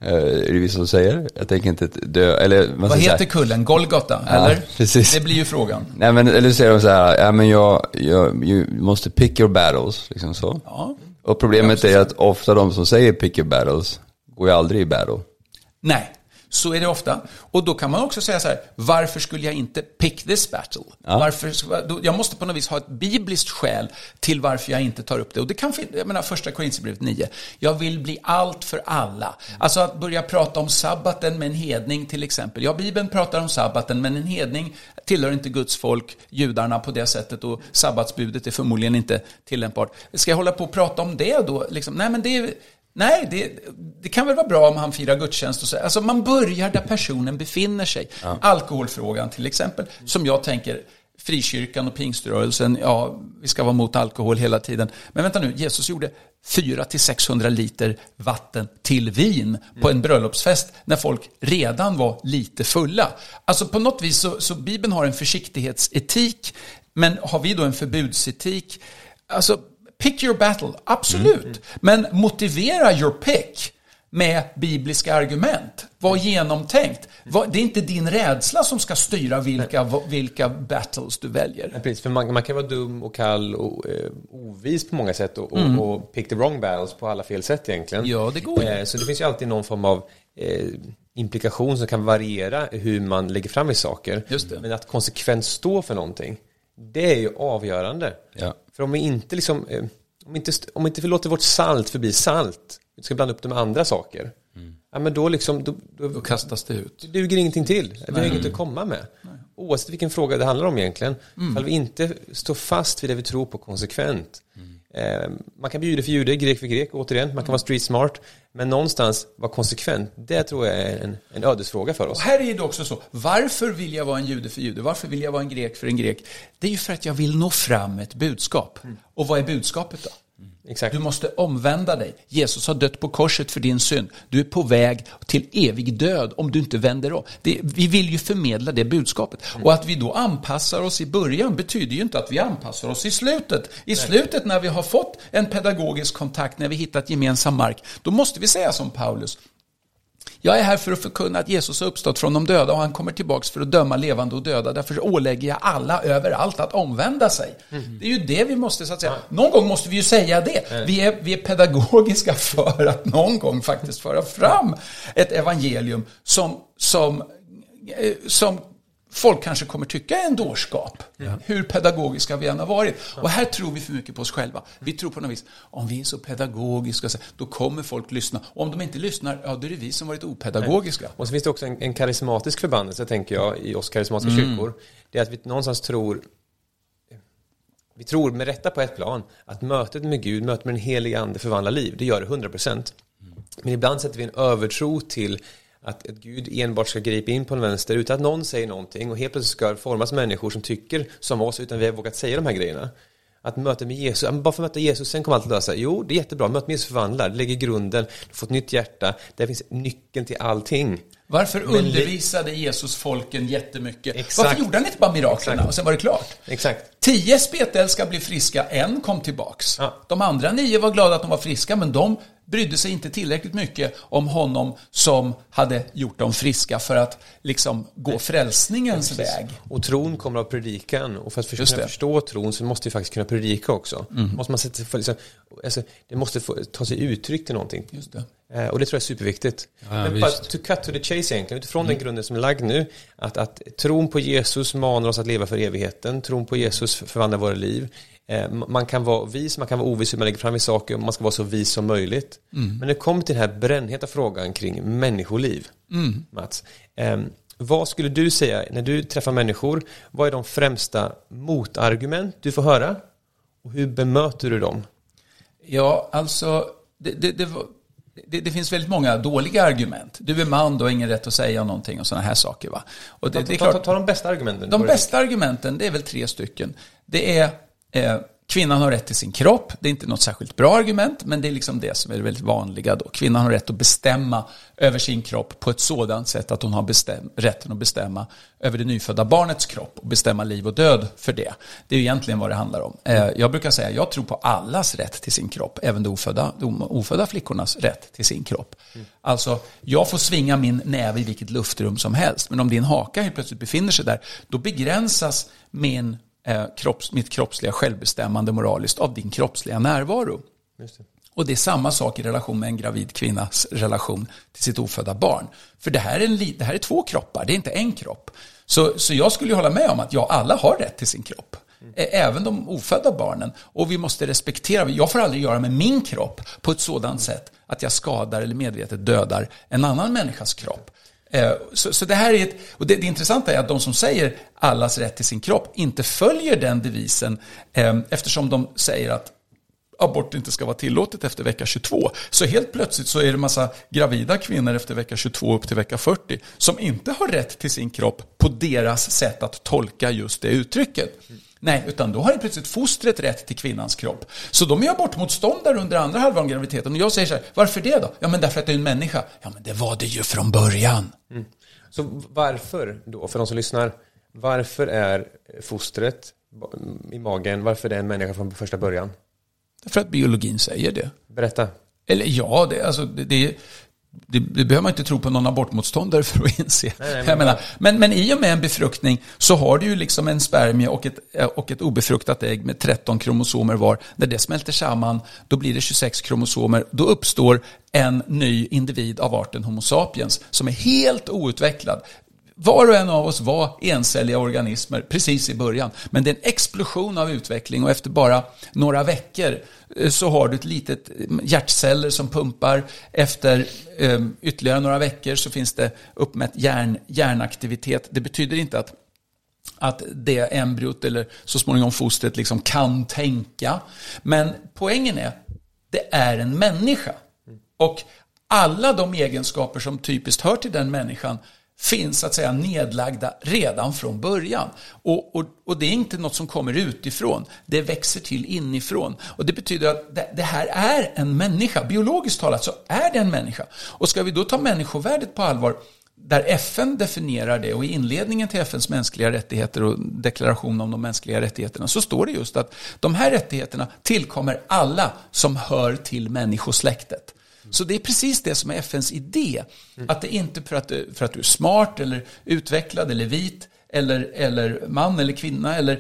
Eh, är det vissa som säger. Jag tänker inte dö, eller... Vad heter kullen? Golgata, ja, eller? Precis. Det blir ju frågan. Nej men, eller så säger de så här, ja men jag, jag you måste pick your battles, liksom så. Ja. Och problemet är att ofta de som säger pick your battles, går ju aldrig i battle. Nej, så är det ofta. Och då kan man också säga så här, varför skulle jag inte pick this battle? Ja. Varför, jag måste på något vis ha ett bibliskt skäl till varför jag inte tar upp det. Och det kan jag menar första Korinthierbrevet 9. Jag vill bli allt för alla. Alltså att börja prata om sabbaten med en hedning till exempel. Ja, Bibeln pratar om sabbaten, men en hedning tillhör inte Guds folk, judarna på det sättet och sabbatsbudet är förmodligen inte tillämpbart. Ska jag hålla på och prata om det då? Liksom, nej, men det är, Nej, det, det, kan väl vara bra om han firar gudstjänst och så. Alltså man börjar där personen befinner sig. Ja. Alkoholfrågan till exempel, som jag tänker, frikyrkan och pingströrelsen, ja, vi ska vara mot alkohol hela tiden. Men vänta nu, Jesus gjorde 400-600 liter vatten till vin på en bröllopsfest när folk redan var lite fulla. Alltså på något vis så, så Bibeln har en försiktighetsetik, men har vi då en förbudsetik? Alltså Pick your battle, absolut. Mm. Men motivera your pick med bibliska argument. Var genomtänkt. Var, det är inte din rädsla som ska styra vilka, vilka battles du väljer. Ja, precis, för man, man kan vara dum och kall och eh, ovis på många sätt och, mm. och, och pick the wrong battles på alla fel sätt egentligen. Ja, det går. Eh, så det finns ju alltid någon form av eh, implikation som kan variera hur man lägger fram i saker. Men att konsekvent stå för någonting, det är ju avgörande. Ja. För om vi inte liksom, eh, om inte, om inte vi låter vårt salt förbli salt, vi ska blanda upp det med andra saker. Mm. Ja, men då liksom, då, då, då kastas det ut. Det duger ingenting till. Vi har inget att komma med. Nej. Oavsett vilken fråga det handlar om egentligen. Mm. Ifall vi inte står fast vid det vi tror på konsekvent. Mm. Eh, man kan bli jude för jude, grek för grek, återigen. Man kan vara street smart. Men någonstans vara konsekvent, det tror jag är en, en ödesfråga för oss. Och här är det också så, varför vill jag vara en jude för jude? Varför vill jag vara en grek för en grek? Det är ju för att jag vill nå fram ett budskap. Mm. Och vad är budskapet då? Exakt. Du måste omvända dig. Jesus har dött på korset för din synd. Du är på väg till evig död om du inte vänder om. Det, vi vill ju förmedla det budskapet. Mm. Och att vi då anpassar oss i början betyder ju inte att vi anpassar oss i slutet. I slutet när vi har fått en pedagogisk kontakt, när vi hittat gemensam mark, då måste vi säga som Paulus. Jag är här för att förkunna att Jesus har uppstått från de döda och han kommer tillbaks för att döma levande och döda. Därför ålägger jag alla överallt att omvända sig. Mm. Det är ju det vi måste, så att säga. Någon gång måste vi ju säga det. Vi är, vi är pedagogiska för att någon gång faktiskt föra fram ett evangelium som, som, eh, som folk kanske kommer tycka är en dårskap. Ja. Hur pedagogiska vi än har varit. Och här tror vi för mycket på oss själva. Vi tror på något vis, om vi är så pedagogiska, då kommer folk lyssna. Och om de inte lyssnar, ja då är det vi som varit opedagogiska. Och så finns det också en, en karismatisk förbannelse, tänker jag, i oss karismatiska mm. kyrkor. Det är att vi någonstans tror vi tror med rätta på ett plan att mötet med Gud, mötet med den helige ande förvandlar liv. Det gör det 100%. Mm. Men ibland sätter vi en övertro till att, att Gud enbart ska gripa in på en vänster utan att någon säger någonting och helt plötsligt ska formas människor som tycker som oss utan vi har vågat säga de här grejerna. Att möta med Jesus, bara för att möta Jesus, sen kommer allt att lösa. Jo, det är jättebra, möte med Jesus förvandlar, det lägger grunden, du får ett nytt hjärta, där finns nyckeln till allting. Varför undervisade Jesus folken jättemycket? Exakt. Varför gjorde han inte bara miraklerna och sen var det klart? Exakt. Tio spetälska blev friska, en kom tillbaks. Ja. De andra nio var glada att de var friska, men de brydde sig inte tillräckligt mycket om honom som hade gjort dem friska för att liksom gå frälsningens ja, väg. Och tron kommer av predikan och för att kunna förstå tron så måste vi faktiskt kunna predika också. Mm. Måste man sätta liksom, alltså, det måste få, ta sig uttryck till någonting. Just det. Eh, och det tror jag är superviktigt. Ja, Men bara to cut to the chase egentligen, utifrån mm. den grunden som är lagd nu, att, att tron på Jesus manar oss att leva för evigheten, tron på Jesus förvandlar våra liv. Eh, man kan vara vis, man kan vara ovis hur man lägger fram i saker, man ska vara så vis som möjligt. Mm. Men det kommer till den här brännheta frågan kring människoliv, mm. Mats, eh, vad skulle du säga när du träffar människor, vad är de främsta motargument du får höra? Och hur bemöter du dem? Ja, alltså, det, det, det, det, det finns väldigt många dåliga argument. Du är man, du har ingen rätt att säga någonting och sådana här saker. Va? Och det, ta, ta, ta, ta de bästa argumenten. De bästa argumenten, det är väl tre stycken. Det är Eh, kvinnan har rätt till sin kropp. Det är inte något särskilt bra argument, men det är liksom det som är det väldigt vanliga då. Kvinnan har rätt att bestämma över sin kropp på ett sådant sätt att hon har bestäm, rätten att bestämma över det nyfödda barnets kropp och bestämma liv och död för det. Det är egentligen vad det handlar om. Eh, jag brukar säga, jag tror på allas rätt till sin kropp, även de ofödda, de ofödda flickornas rätt till sin kropp. Mm. Alltså, jag får svinga min näve i vilket luftrum som helst, men om din haka helt plötsligt befinner sig där, då begränsas min eh, kropps, mitt kroppsliga självbestämmande moraliskt av din kroppsliga närvaro. Det. Och det är samma sak i relation med en gravid kvinnas relation till sitt ofödda barn. För det här är, en, det här är två kroppar, det är inte en kropp. Så, så jag skulle hålla med om att ja, alla har rätt till sin kropp. Mm. Även de ofödda barnen. Och vi måste respektera, jag får aldrig göra med min kropp på ett sådant sätt att jag skadar eller medvetet dödar en annan människas kropp. Eh, så, så, det här är ett, och det, det intressanta är att de som säger allas rätt till sin kropp inte följer den devisen eh, eftersom de säger att abort inte ska vara tillåtet efter vecka 22. Så helt plötsligt så är det massa gravida kvinnor efter vecka 22 upp till vecka 40 som inte har rätt till sin kropp på deras sätt att tolka just det uttrycket. Nej, utan då har plötsligt fostret rätt till kvinnans kropp. Så de är abortmotståndare under andra halvan av graviditeten. Och jag säger så här, varför det då? Ja, men därför att det är en människa. Ja, men det var det ju från början. Mm. Så varför då, för de som lyssnar, varför är fostret i magen, varför är det en människa från första början? Därför att biologin säger det. Berätta. Eller ja, det, alltså, det, det det, det behöver man inte tro på någon abortmotståndare för att inse. Nej, nej, men jag menar, men, men i och med en befruktning så har du ju liksom en spermie och ett, och ett obefruktat ägg med 13 kromosomer var. När det smälter samman, då blir det 26 kromosomer. Då uppstår en ny individ av arten Homo sapiens som är helt outvecklad. Var och en av oss var encelliga organismer precis i början. Men det är en explosion av utveckling och efter bara några veckor eh, så har du ett litet eh, hjärtceller som pumpar. Efter eh, ytterligare några veckor så finns det uppmätt hjärn, hjärnaktivitet. Det betyder inte att att det embryot eller så småningom fostret liksom kan tänka. Men poängen är, det är en människa. Och alla de egenskaper som typiskt hör till den människan finns så att säga nedlagda redan från början. Och, och, och det är inte något som kommer utifrån, det växer till inifrån. Och det betyder att det, det här är en människa, biologiskt talat så är det en människa. Och ska vi då ta människovärdet på allvar, där FN definierar det och i inledningen till FNs mänskliga rättigheter och deklaration om de mänskliga rättigheterna så står det just att de här rättigheterna tillkommer alla som hör till människosläktet. Så det är precis det som är FNs idé. Att det inte för att, du- för att du är smart eller utvecklad eller vit eller, eller man eller kvinna eller,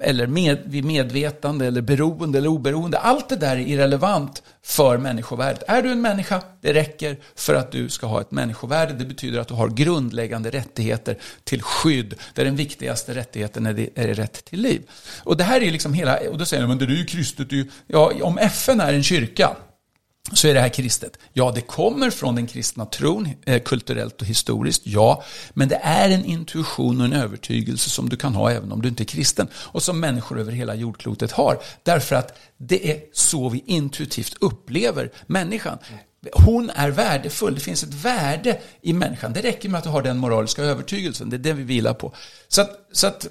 eller med, vid medvetande eller beroende eller oberoende. Allt det där är irrelevant för människovärdet. Är du en människa, det räcker för att du ska ha ett människovärde. Det betyder att du har grundläggande rättigheter till skydd, där den viktigaste rättigheten är, det, är rätt till liv. Och det här är ju liksom hela, och då säger de, men det är ju kristet, det är ju, ja, om FN är en kyrka, så är det här kristet. Ja, det kommer från den kristna tron, eh, kulturellt och historiskt, ja. Men det är en intuition och en övertygelse som du kan ha även om du inte är kristen. Och som människor över hela jordklotet har. Därför att det är så vi intuitivt upplever människan. Hon är värdefull, det finns ett värde i människan. Det räcker med att du har den moraliska övertygelsen, det är det vi vilar på. Så att, så att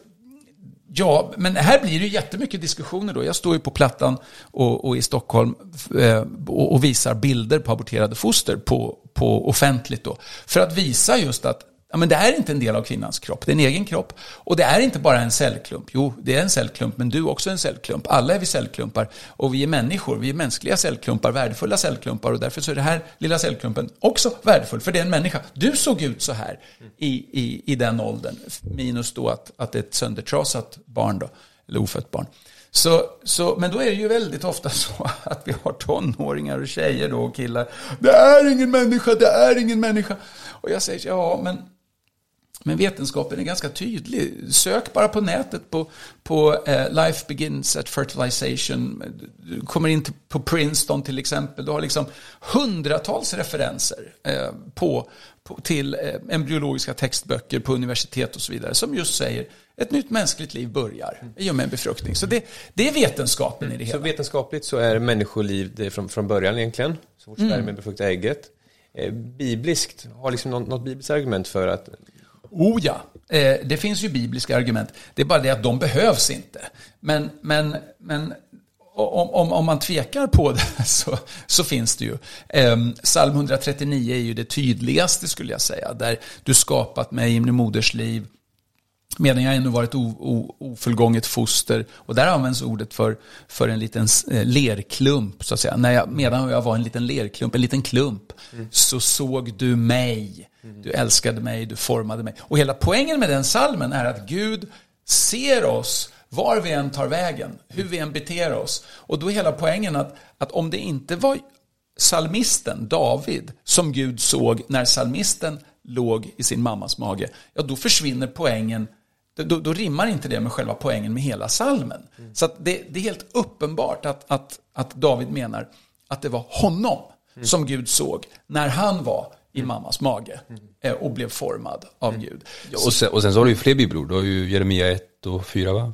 Ja, men här blir det ju jättemycket diskussioner då. Jag står ju på Plattan och, och i Stockholm eh, och, och visar bilder på aborterade foster på, på offentligt då. För att visa just att ja, men det är inte en del av kvinnans kropp, det är en egen kropp. Och det är inte bara en cellklump. Jo, det är en cellklump, men du är också en cellklump. Alla är vi cellklumpar. Och vi är människor, vi är mänskliga cellklumpar, värdefulla cellklumpar. Och därför så är den här lilla cellklumpen också värdefull, för det är en människa. Du såg ut så här i, i, i den åldern. Minus då att, att det är ett söndertrasat barn då, eller ofött barn. Så, så, men då är det ju väldigt ofta så att vi har tonåringar och tjejer då och killar. Det är ingen människa, det är ingen människa. Och jag säger, ja men men vetenskapen är ganska tydlig. Sök bara på nätet på, på eh, Life Begins at Fertilization. Du kommer in till, på Princeton till exempel. Du har liksom hundratals referenser eh, på, på, till eh, embryologiska textböcker på universitet och så vidare. Som just säger ett nytt mänskligt liv börjar i och med en befruktning. Så det, det är vetenskapen i det Så hela. vetenskapligt så är människoliv det från, från början egentligen. Så fort spermien befruktar ägget. Eh, bibliskt, har liksom något, något bibliskt argument för att Oh ja, eh, det finns ju bibliska argument. Det är bara det att de behövs inte. Men, men, men om, om, om man tvekar på det så, så finns det ju. Eh, Psalm 139 är ju det tydligaste skulle jag säga. Där du skapat mig i min moders liv. Medan jag ännu varit o, o, ofullgånget foster. Och där används ordet för, för en liten eh, lerklump, så att säga. När jag, medan jag var en liten lerklump, en liten klump, så såg du mig. Du älskade mig, du formade mig. Och hela poängen med den salmen är att Gud ser oss var vi än tar vägen, hur vi än beter oss. Och då är hela poängen att, att om det inte var salmisten David som Gud såg när salmisten låg i sin mammas mage, ja då försvinner poängen då, då rimmar inte det med själva poängen med hela salmen. Så att det, det är helt uppenbart att, att, att David menar att det var honom som Gud såg när han var i mammas mage eh, och blev formad av Gud. Ja, och, sen, och sen så har du ju fler bibelord. Du har ju Jeremia 1 och 4 va?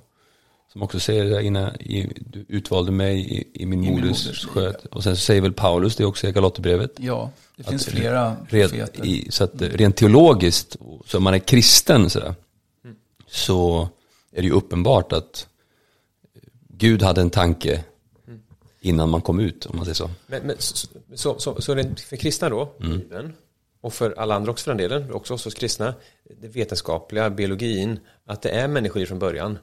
Som också säger det innan, i, du utvalde mig i, i min min moders sköt. Och sen så säger väl Paulus det också i Galaterbrevet. Ja, det finns flera Red, profeter. i, så att rent teologiskt, så om man är kristen sådär, Mm. så är det ju uppenbart att Gud hade en tanke Mm. innan man kom ut, om man säger så. Men, men så, så, så, så det för kristna då, Bibeln, och för alla andra också för den delen, också oss kristna, det vetenskapliga, biologin, att det är människor från början.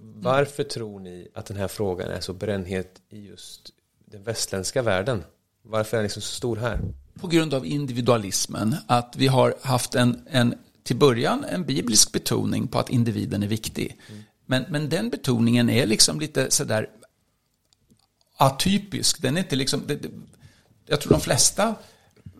Varför tror ni att den här frågan är så brännhet i just den västländska världen? Varför är den liksom så stor här? på grund av individualismen. Att vi har haft en, en till början en biblisk betoning på att individen är viktig. Mm. Men, men den betoningen är liksom lite sådär atypisk. Den är inte liksom, det, jag tror de flesta,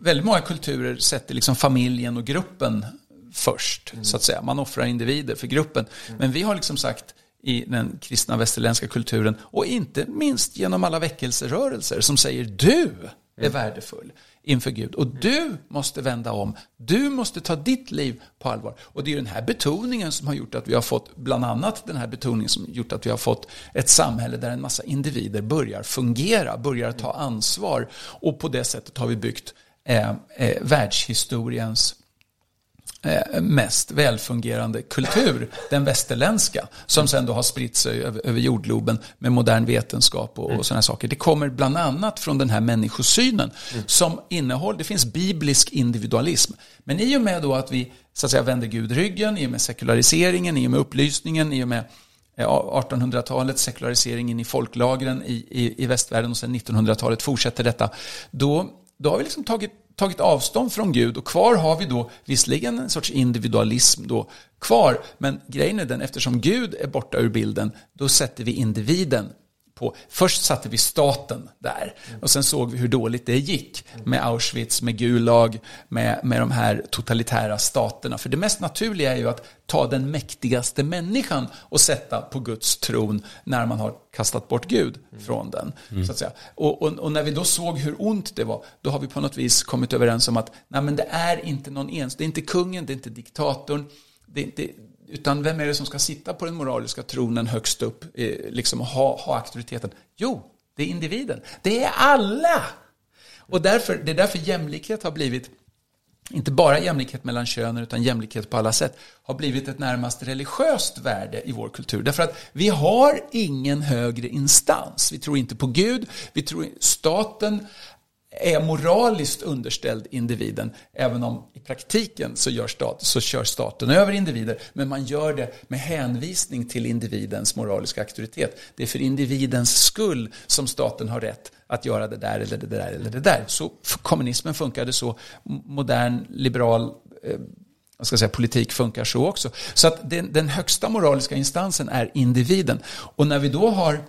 väldigt många kulturer sätter liksom familjen och gruppen först, mm. så att säga. Man offrar individer för gruppen. Mm. Men vi har liksom sagt i den kristna västerländska kulturen och inte minst genom alla väckelserörelser som säger du är mm. värdefull inför Gud. Och du måste vända om. Du måste ta ditt liv på allvar. Och det är den här betoningen som har gjort att vi har fått, bland annat den här betoningen som gjort att vi har fått ett samhälle där en massa individer börjar fungera, börjar ta ansvar. Och på det sättet har vi byggt eh, eh, världshistoriens Eh, mest välfungerande kultur, den västerländska, som sen då har spritt sig över, över jordgloben med modern vetenskap och, och sådana saker. Det kommer bland annat från den här människosynen mm. som innehåller, det finns biblisk individualism. Men i och med då att vi så att säga vänder Gud ryggen, i och med sekulariseringen, i och med upplysningen, i och med eh, 1800-talets sekularisering in i folklagren i, i, i västvärlden och sen 1900-talet fortsätter detta. Då, då har vi liksom tagit tagit avstånd från Gud och kvar har vi då visserligen en sorts individualism då kvar, men grejen är den eftersom Gud är borta ur bilden, då sätter vi individen på, först satte vi staten där och sen såg vi hur dåligt det gick med Auschwitz, med Gulag, med, med de här totalitära staterna. För det mest naturliga är ju att ta den mäktigaste människan och sätta på Guds tron när man har kastat bort Gud från den. Mm. Så att säga. Och, och, och, när vi då såg hur ont det var, då har vi på något vis kommit överens om att nej, men det är inte någon ens, det är inte kungen, det är inte diktatorn, det är inte, utan vem är det som ska sitta på den moraliska tronen högst upp, eh, liksom ha, ha auktoriteten? Jo, det är individen. Det är alla! Och därför, det är därför jämlikhet har blivit, inte bara jämlikhet mellan könen, utan jämlikhet på alla sätt, har blivit ett närmast religiöst värde i vår kultur. Därför att vi har ingen högre instans. Vi tror inte på Gud, vi tror staten är moraliskt underställd individen, även om i praktiken så, gör stat, så kör staten över individer, men man gör det med hänvisning till individens moraliska auktoritet. Det är för individens skull som staten har rätt att göra det där eller det där eller det där. Så kommunismen funkade så, modern liberal eh, jag ska säga, politik funkar så också. Så att den, den högsta moraliska instansen är individen. Och när vi då har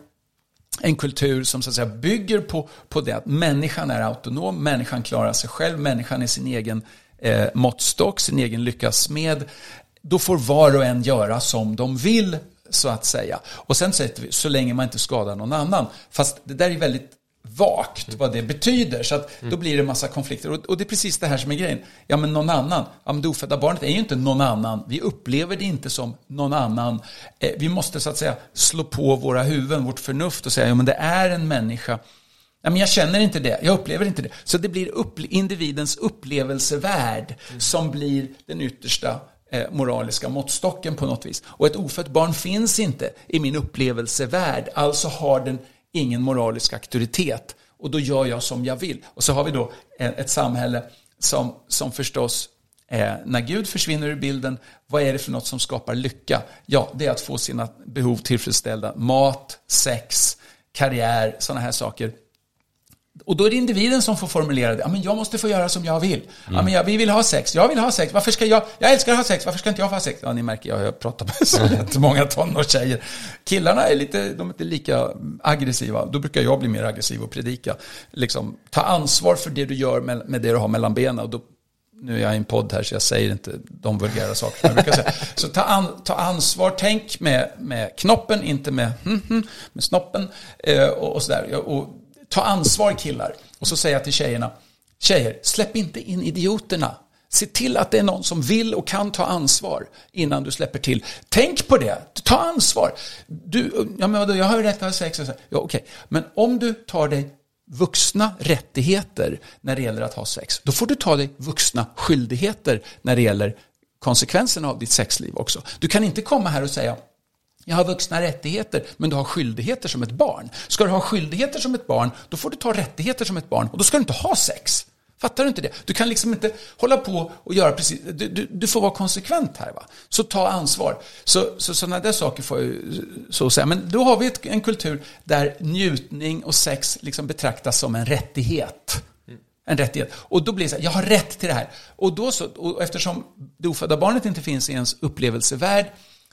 en kultur som så att säga bygger på, på det att människan är autonom, människan klarar sig själv, människan är sin egen eh, måttstock, sin egen lyckas med. Då får var och en göra som de vill, så att säga. Och sen sätter vi, så länge man inte skadar någon annan. Fast det där är väldigt vagt vad det betyder. Så att då blir det en massa konflikter. Och, och, det är precis det här som är grejen. Ja, men någon annan. Ja, men det ofödda barnet är ju inte någon annan. Vi upplever det inte som någon annan. Eh, vi måste så att säga slå på våra huvuden, vårt förnuft och säga, ja men det är en människa. Ja, men jag känner inte det, jag upplever inte det. Så det blir upp, individens upplevelsevärld mm. som blir den yttersta eh, moraliska måttstocken på något vis. Och ett ofött barn finns inte i min upplevelsevärld, alltså har den ingen moralisk auktoritet. Och då gör jag som jag vill. Och så har vi då eh, ett samhälle som, som förstås, eh, när Gud försvinner ur bilden, vad är det för något som skapar lycka? Ja, det är att få sina behov tillfredsställda. Mat, sex, karriär, sådana här saker. Och då är det individen som får formulera det. Ja, men jag måste få göra som jag vill. Mm. Ja, men jag, vi vill ha sex. Jag vill ha sex. Varför ska jag? Jag älskar att ha sex. Varför ska inte jag få ha sex? Ja, ni märker, jag, jag pratar med så jättemånga tonårstjejer. Killarna är lite, de är inte lika aggressiva. Då brukar jag bli mer aggressiv och predika. Liksom, ta ansvar för det du gör med, med det du har mellan benen. Och då, nu är jag i en podd här så jag säger inte de vulgära saker jag brukar säga. Så ta, an, ta ansvar, tänk med, med knoppen, inte med, med snoppen eh, och, och sådär. Och, ta ansvar killar. Och så säger jag till tjejerna, tjejer, släpp inte in idioterna. Se till att det är någon som vill och kan ta ansvar innan du släpper till. Tänk på det, ta ansvar. Du, ja, men jag har ju rätt att ha sex. Ja. Okay. Men om du tar dig vuxna rättigheter när det gäller att ha sex, då får du ta dig vuxna skyldigheter när det gäller konsekvenserna av ditt sexliv också. Du kan inte komma här och säga jag har vuxna rättigheter, men du har skyldigheter som ett barn. Ska du ha skyldigheter som ett barn, då får du ta rättigheter som ett barn och då ska du inte ha sex. Fattar du inte det? Du kan liksom inte hålla på och göra precis, du, du, du får vara konsekvent här. Va? Så ta ansvar. Så, så sådana där saker får jag så säga. Men då har vi ett, en kultur där njutning och sex liksom betraktas som en rättighet. En rättighet. Och då blir det så här, jag har rätt till det här. Och, då så, och eftersom det ofödda barnet inte finns i ens upplevelsevärld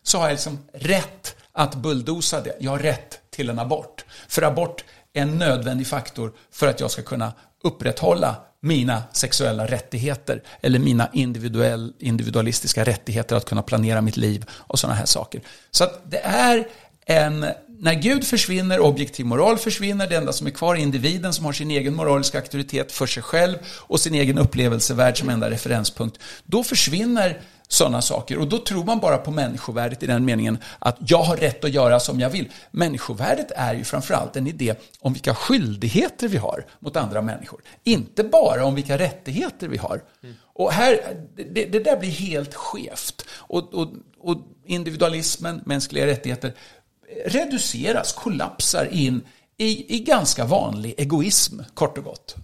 så har jag liksom rätt att bulldosa det. Jag har rätt till en abort. För abort är en nödvändig faktor för att jag ska kunna upprätthålla mina sexuella rättigheter eller mina individuell, individualistiska rättigheter att kunna planera mitt liv och sådana här saker. Så att det är en, när Gud försvinner, objektiv moral försvinner, det enda som är kvar är individen som har sin egen moraliska auktoritet för sig själv och sin egen upplevelsevärld som enda referenspunkt. Då försvinner sådana saker. Och då tror man bara på människovärdet i den meningen att jag har rätt att göra som jag vill. Människovärdet är ju framförallt en idé om vilka skyldigheter vi har mot andra människor. Inte bara om vilka rättigheter vi har. Mm. Och här, det, det, där blir helt skevt. Och, och, och individualismen, mänskliga rättigheter, reduceras, kollapsar in i, i ganska vanlig egoism, kort och gott.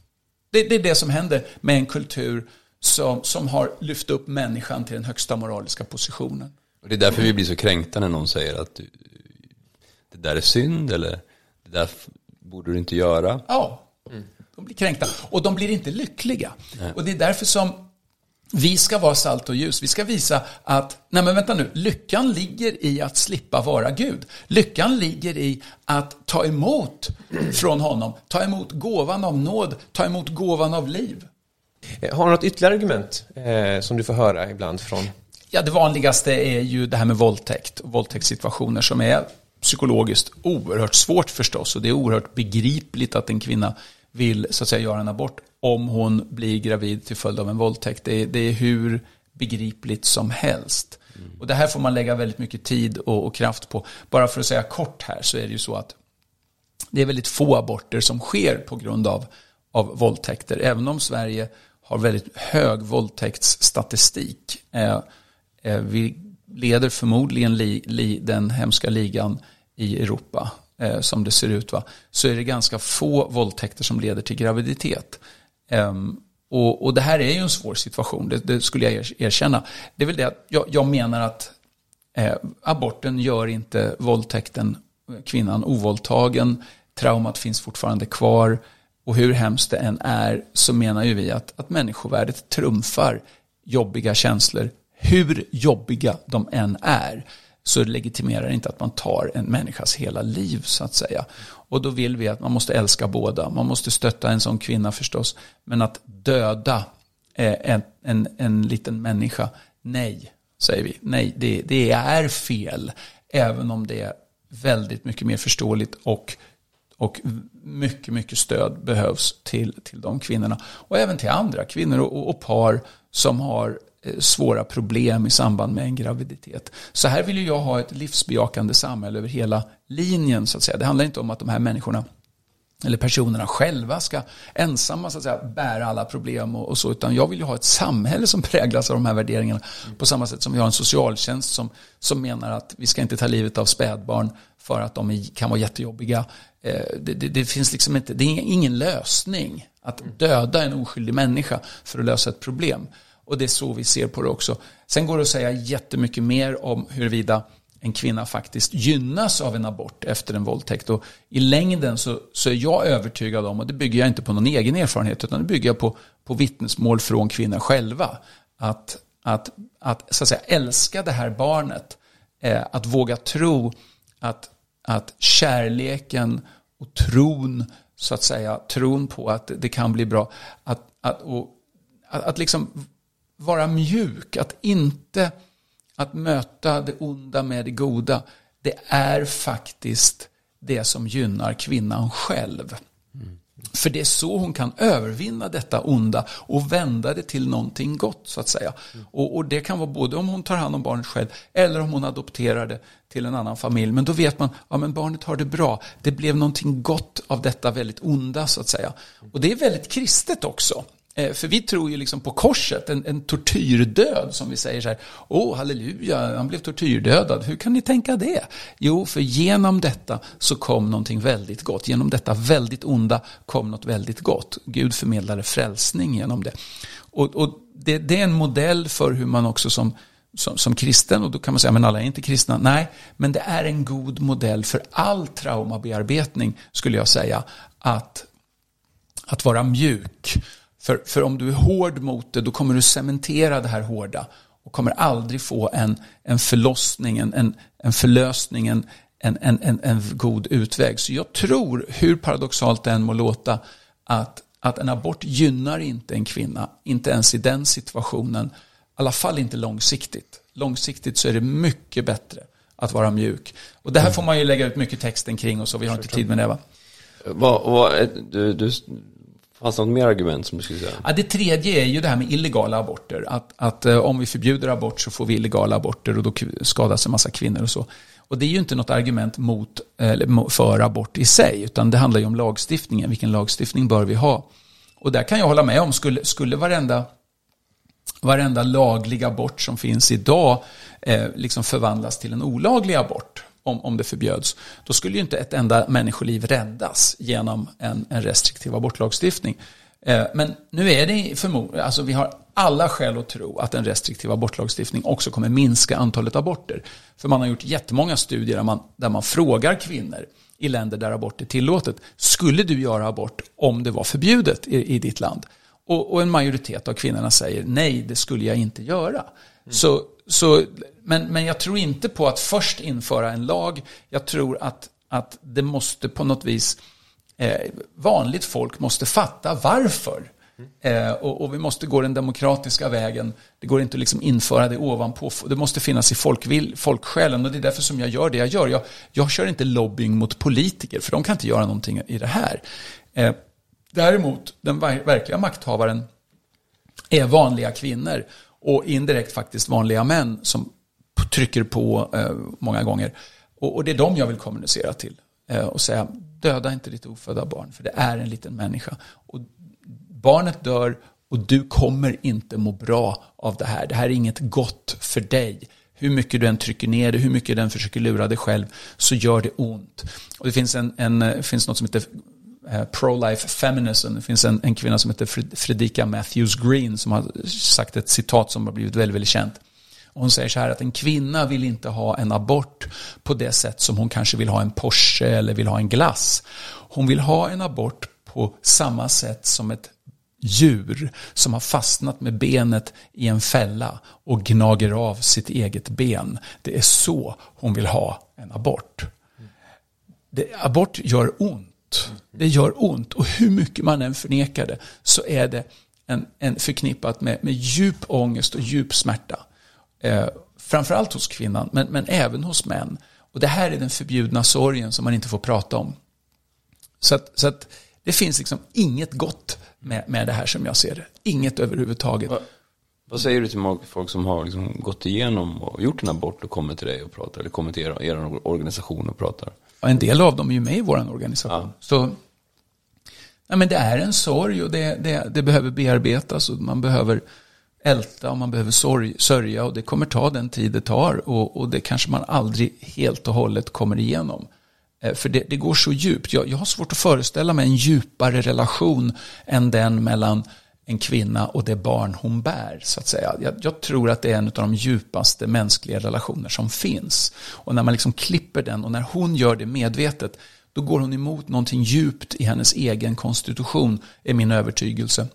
Det, det är det som händer med en kultur som, som har lyft upp människan till den högsta moraliska positionen. Och det är därför vi blir så kränkta när någon säger att det där är synd eller det där borde du inte göra. Ja, de blir kränkta. Och de blir inte lyckliga. Nej. Och det är därför som vi ska vara salt och ljus. Vi ska visa att, nej men vänta nu, lyckan ligger i att slippa vara Gud. Lyckan ligger i att ta emot från honom, ta emot gåvan av nåd, ta emot gåvan av liv. Eh, har du något ytterligare argument eh, som du får höra ibland från? Ja, det vanligaste är ju det här med våldtäkt och våldtäktssituationer som är psykologiskt oerhört svårt förstås och det är oerhört begripligt att en kvinna vill så att säga göra en abort om hon blir gravid till följd av en våldtäkt. Det är, det är hur begripligt som helst. Mm. Och det här får man lägga väldigt mycket tid och, och, kraft på. Bara för att säga kort här så är det ju så att det är väldigt få aborter som sker på grund av, av våldtäkter. Även om Sverige har väldigt hög våldtäktsstatistik. Eh, eh, vi leder förmodligen li, li, den hemska ligan i Europa eh, som det ser ut. Va? Så är det ganska få våldtäkter som leder till graviditet. Ehm, och, och, det här är ju en svår situation, det, det skulle jag erkänna. Det är väl det att jag, jag menar att eh, aborten gör inte våldtäkten, kvinnan ovåldtagen, traumat finns fortfarande kvar. Och hur hemskt det än är så menar ju vi att, att människovärdet trumfar jobbiga känslor, hur jobbiga de än är så legitimerar det inte att man tar en människas hela liv så att säga. Och då vill vi att man måste älska båda. Man måste stötta en sån kvinna förstås. Men att döda eh, en, en, en liten människa, nej, säger vi. Nej, det, det är fel. Även om det är väldigt mycket mer förståeligt och och mycket, mycket stöd behövs till, till de kvinnorna. Och även till andra kvinnor och, och par som har eh, svåra problem i samband med en graviditet. Så här vill jag ha ett livsbejakande samhälle över hela linjen. så att säga. Det handlar inte om att de här människorna eller personerna själva ska ensamma så att säga, bära alla problem och, och, så, utan jag vill ju ha ett samhälle som präglas av de här värderingarna. Mm. På samma sätt som vi har en socialtjänst som, som menar att vi ska inte ta livet av spädbarn för att de kan vara jättejobbiga. Eh, det, det, det, finns liksom inte, det är ingen lösning att döda en oskyldig människa för att lösa ett problem. Och det är så vi ser på det också. Sen går det att säga jättemycket mer om huruvida en kvinna faktiskt gynnas av en abort efter en våldtäkt. Och I längden så, så är jag övertygad om, och det bygger jag inte på någon egen erfarenhet, utan det bygger jag på, på vittnesmål från kvinnor själva. Att, att, att, så att säga, älska det här barnet, eh, att våga tro att, att kärleken och tron, så att säga, tron på att det kan bli bra, att, att, och, att, att liksom vara mjuk, att inte att möta det onda med det goda, det är faktiskt det som gynnar kvinnan själv. Mm. För det är så hon kan övervinna detta onda och vända det till någonting gott så att säga. Mm. Och, och, det kan vara både om hon tar hand om barnet själv eller om hon adopterar det till en annan familj. Men då vet man, ja men barnet har det bra. Det blev någonting gott av detta väldigt onda så att säga. Och det är väldigt kristet också. Eh, för vi tror ju liksom på korset, en, en tortyrdöd som vi säger så här, åh halleluja, han blev tortyrdödad, hur kan ni tänka det? Jo, för genom detta så kom någonting väldigt gott, genom detta väldigt onda kom något väldigt gott. Gud förmedlade frälsning genom det. Och, och det, det, är en modell för hur man också som, som, som kristen, och då kan man säga, men alla är inte kristna. Nej, men det är en god modell för all traumabearbetning, skulle jag säga, att, att vara mjuk för, för om du är hård mot det, då kommer du cementera det här hårda och kommer aldrig få en, en förlossning, en, en, en förlösning, en, en, en, en god utväg. Så jag tror, hur paradoxalt det än må låta, att, att en abort gynnar inte en kvinna, inte ens i den situationen, i alla fall inte långsiktigt. Långsiktigt så är det mycket bättre att vara mjuk. Och det här får man ju lägga ut mycket texten kring och så, vi har inte tid med det va. Vad, vad, du, du, fanns det något mer argument som du skulle säga? Ja, det tredje är ju det här med illegala aborter. Att, att eh, om vi förbjuder abort så får vi illegala aborter och då skadas en massa kvinnor och så. Och det är ju inte något argument mot, eh, eller för abort i sig, utan det handlar ju om lagstiftningen. Vilken lagstiftning bör vi ha? Och där kan jag hålla med om, skulle, skulle varenda, varenda laglig abort som finns idag eh, liksom förvandlas till en olaglig abort, om, om det förbjöds, då skulle ju inte ett enda människoliv räddas genom en, en restriktiv abortlagstiftning. Eh, men nu är det förmodligen, alltså vi har alla skäl att tro att en restriktiv abortlagstiftning också kommer minska antalet aborter. För man har gjort jättemånga studier där man, där man frågar kvinnor i länder där abort är tillåtet. Skulle du göra abort om det var förbjudet i, i ditt land? Och, och, en majoritet av kvinnorna säger nej, det skulle jag inte göra. Mm. Så, så, men, men jag tror inte på att först införa en lag. Jag tror att, att det måste på något vis, eh, vanligt folk måste fatta varför. Eh, och, och, vi måste gå den demokratiska vägen. Det går inte att liksom införa det ovanpå. Det måste finnas i folkvill, folksjälen och det är därför som jag gör det jag gör. Jag, jag kör inte lobbying mot politiker för de kan inte göra någonting i det här. Eh, däremot, den verkliga makthavaren är vanliga kvinnor och indirekt faktiskt vanliga män som trycker på eh, många gånger. Och, och, det är dem jag vill kommunicera till eh, och säga döda inte ditt ofödda barn för det är en liten människa. Och barnet dör och du kommer inte må bra av det här. Det här är inget gott för dig. Hur mycket du än trycker ner det, hur mycket den försöker lura dig själv, så gör det ont. Och det finns, en, en, eh, finns något som heter Eh, pro-life feminism. Det finns en, en kvinna som heter Fredrika Matthews Green som har sagt ett citat som har blivit väldigt, väldigt känt. hon säger så här att en kvinna vill inte ha en abort på det sätt som hon kanske vill ha en Porsche eller vill ha en glass. Hon vill ha en abort på samma sätt som ett djur som har fastnat med benet i en fälla och gnager av sitt eget ben. Det är så hon vill ha en abort. Det, abort gör ont. Det gör ont och hur mycket man än förnekar det så är det en, en förknippat med, med djup ångest och djup smärta. Eh, framförallt hos kvinnan men, men även hos män. Och det här är den förbjudna sorgen som man inte får prata om. Så att, så att det finns liksom inget gott med, med det här som jag ser det. Inget överhuvudtaget. Va, vad säger du till folk som har liksom gått igenom och gjort en abort och kommer till dig och pratar, eller kommer till er, er organisation och pratar? Ja, en del av dem är ju med i vår organisation. Ja. Så ja, men det är en sorg och det, det, det, behöver bearbetas och man behöver älta och man behöver sorg, sörja och det kommer ta den tid det tar och, och det kanske man aldrig helt och hållet kommer igenom. Eh, för det, det, går så djupt. Jag, jag har svårt att föreställa mig en djupare relation än den mellan en kvinna och det barn hon bär. så att säga. Jag, jag, tror att det är en av de djupaste mänskliga relationer som finns. Och när man liksom klipper den och när hon gör det medvetet, då går hon emot någonting djupt i hennes egen konstitution, är min övertygelse.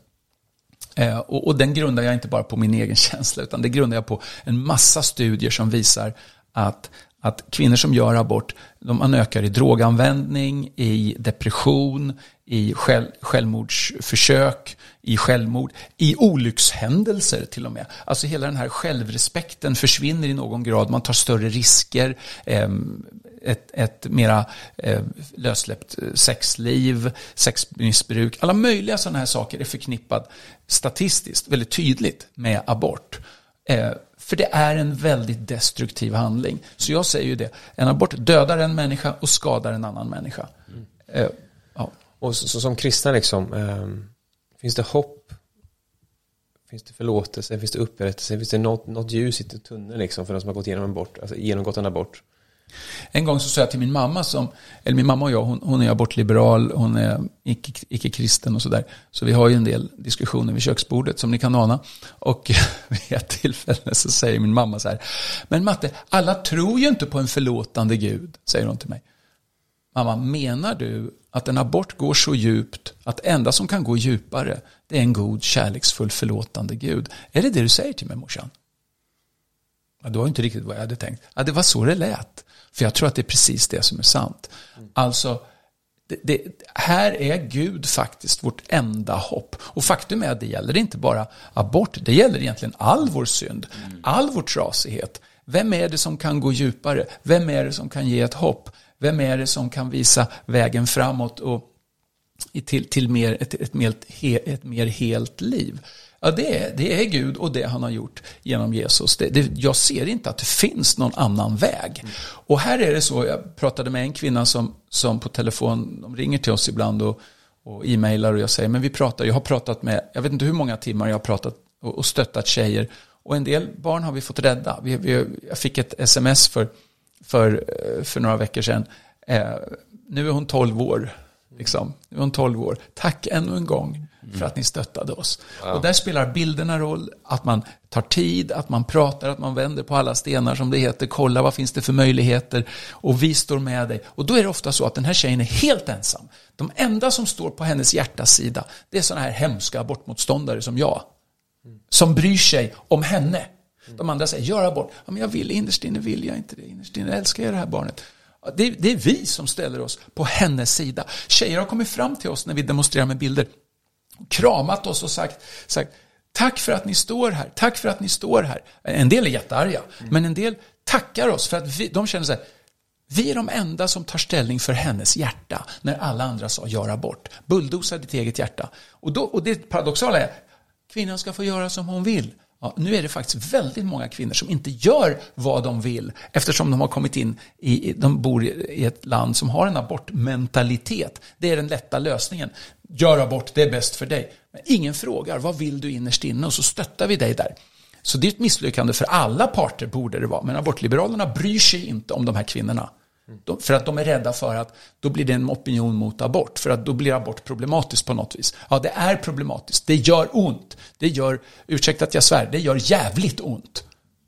Eh, och, och den grundar jag inte bara på min egen känsla, utan det grundar jag på en massa studier som visar att att kvinnor som gör abort, de, man ökar i droganvändning, i depression, i själv, självmordsförsök, i självmord, i olyckshändelser till och med. Alltså hela den här självrespekten försvinner i någon grad, man tar större risker, eh, ett, ett mera eh, lössläppt eh, sexliv, sexmissbruk, alla möjliga sådana här saker är förknippat statistiskt väldigt tydligt med abort. Eh, för det är en väldigt destruktiv handling. Så jag säger ju det, en abort dödar en människa och skadar en annan människa. Mm. Eh, ja. Och så, så, som kristna liksom, eh, finns det hopp? Finns det förlåtelse? Finns det upprättelse? Finns det något, något ljus i tunneln liksom för de som har gått igenom en abort? Alltså genomgått en abort? En gång så sa jag till min mamma, som, eller min mamma och jag, hon, hon är abortliberal, hon är icke-kristen och sådär. Så vi har ju en del diskussioner vid köksbordet som ni kan ana. Och vid ett tillfälle så säger min mamma så här, men Matte, alla tror ju inte på en förlåtande Gud, säger hon till mig. Mamma, menar du att en abort går så djupt att det enda som kan gå djupare det är en god, kärleksfull, förlåtande Gud. Är det det du säger till mig morsan? Ja, det var inte riktigt vad jag hade tänkt. Ja, det var så det lät. För jag tror att det är precis det som är sant. Alltså, det, det, här är Gud faktiskt vårt enda hopp. Och faktum är att det gäller inte bara abort, det gäller egentligen all vår synd, all vår trasighet. Vem är det som kan gå djupare? Vem är det som kan ge ett hopp? Vem är det som kan visa vägen framåt och till, till mer, ett, ett, mer, ett mer helt liv? Ja, det är, det är Gud och det han har gjort genom Jesus. Det, det, jag ser inte att det finns någon annan väg. Mm. Och här är det så, jag pratade med en kvinna som, som på telefon, de ringer till oss ibland och, och e-mailar och jag säger, men vi pratar, jag har pratat med, jag vet inte hur många timmar jag har pratat och, och stöttat tjejer. Och en del barn har vi fått rädda. Vi, vi, jag fick ett sms för, för, eh, för några veckor sedan. Eh, nu är hon 12 år. Liksom. Nu är hon 12 år. Tack ännu en gång för att ni stöttade oss. Wow. Och där spelar bilderna roll, att man tar tid, att man pratar, att man vänder på alla stenar som det heter, kolla vad finns det för möjligheter och vi står med dig. Och då är det ofta så att den här tjejen är helt ensam. De enda som står på hennes hjärtas sida, det är sådana här hemska abortmotståndare som jag. Som bryr sig om henne. De andra säger, gör abort. Ja, men jag vill, innerst inne vill jag inte det. Innerst inne älskar jag det här barnet. Det, det är vi som ställer oss på hennes sida. Tjejer har kommit fram till oss när vi demonstrerar med bilder kramat oss och sagt, sagt tack för att ni står här, tack för att ni står här. En del är jättearga, mm. men en del tackar oss för att vi, de känner så här, vi är de enda som tar ställning för hennes hjärta när alla andra sa göra bort. Bulldosa ditt eget hjärta. Och, då, och det paradoxala är, kvinnan ska få göra som hon vill. Ja, nu är det faktiskt väldigt många kvinnor som inte gör vad de vill eftersom de har kommit in i, de bor i ett land som har en abortmentalitet. Det är den lätta lösningen. Gör abort, det är bäst för dig. Men ingen frågar, vad vill du innerst inne? Och så stöttar vi dig där. Så det är ett misslyckande för alla parter borde det vara. Men abortliberalerna bryr sig inte om de här kvinnorna. De, för att de är rädda för att då blir det en opinion mot abort. För att då blir abort problematiskt på något vis. Ja, det är problematiskt. Det gör ont. Det gör, ursäkta att jag svär, det gör jävligt ont.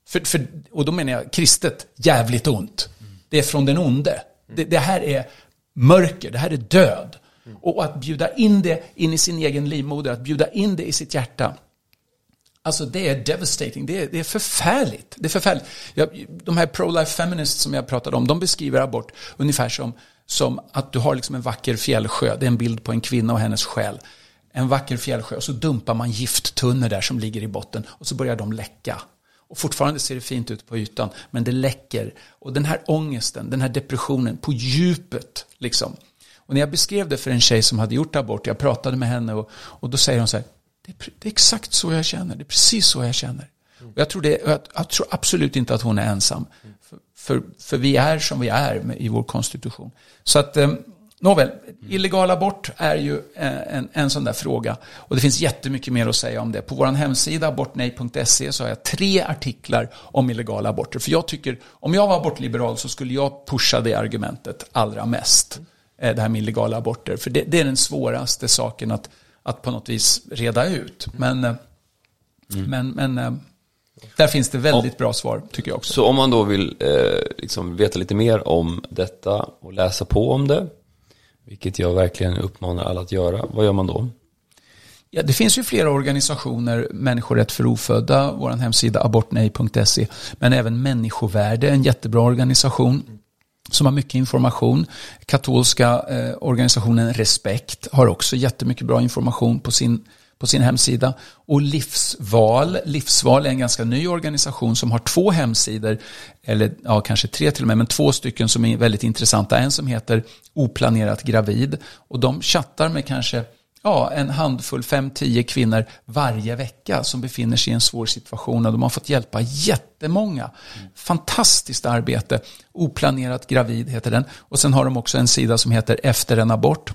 För, för, och då menar jag kristet jävligt ont. Det är från den onde. Det, det här är mörker, det här är död. Och att bjuda in det in i sin egen livmoder, att bjuda in det i sitt hjärta. Alltså det är devastating, det är, det är förfärligt. Det är förfärligt. Jag, de här pro-life feminists som jag pratade om, de beskriver abort ungefär som, som att du har liksom en vacker fjällsjö, det är en bild på en kvinna och hennes själ. En vacker fjällsjö och så dumpar man gifttunnor där som ligger i botten och så börjar de läcka. Och fortfarande ser det fint ut på ytan, men det läcker. Och den här ångesten, den här depressionen på djupet, liksom. Och när jag beskrev det för en tjej som hade gjort abort, jag pratade med henne och, och då säger hon så här, det är, det är, exakt så jag känner, det är precis så jag känner. Och jag, tror det, jag, jag tror absolut inte att hon är ensam. För, för, för, vi är som vi är med, i vår konstitution. Så att, eh, nåväl, illegal abort är ju en, en sån där fråga. Och det finns jättemycket mer att säga om det. På vår hemsida, abortnej.se, så har jag tre artiklar om illegala aborter. För jag tycker, om jag var abortliberal så skulle jag pusha det argumentet allra mest. Eh, det här med illegala aborter. För det, det är den svåraste saken att, att på något vis reda ut. Men, eh, mm. men, men eh, där finns det väldigt bra svar tycker jag också. Så om man då vill eh, liksom veta lite mer om detta och läsa på om det, vilket jag verkligen uppmanar alla att göra, vad gör man då? Ja, det finns ju flera organisationer, Människorätt för ofödda, vår hemsida abortnej.se, men även Människovärde, en jättebra organisation som har mycket information. Katolska eh, organisationen Respekt har också jättemycket bra information på sin, på sin hemsida. Och Livsval, Livsval är en ganska ny organisation som har två hemsidor, eller ja, kanske tre till och med, men två stycken som är väldigt intressanta. En som heter Oplanerat gravid och de chattar med kanske ja, en handfull, fem, tio kvinnor varje vecka som befinner sig i en svår situation och de har fått hjälpa jättemånga. Mm. Fantastiskt arbete. Oplanerat gravid heter den. Och sen har de också en sida som heter Efter en abort.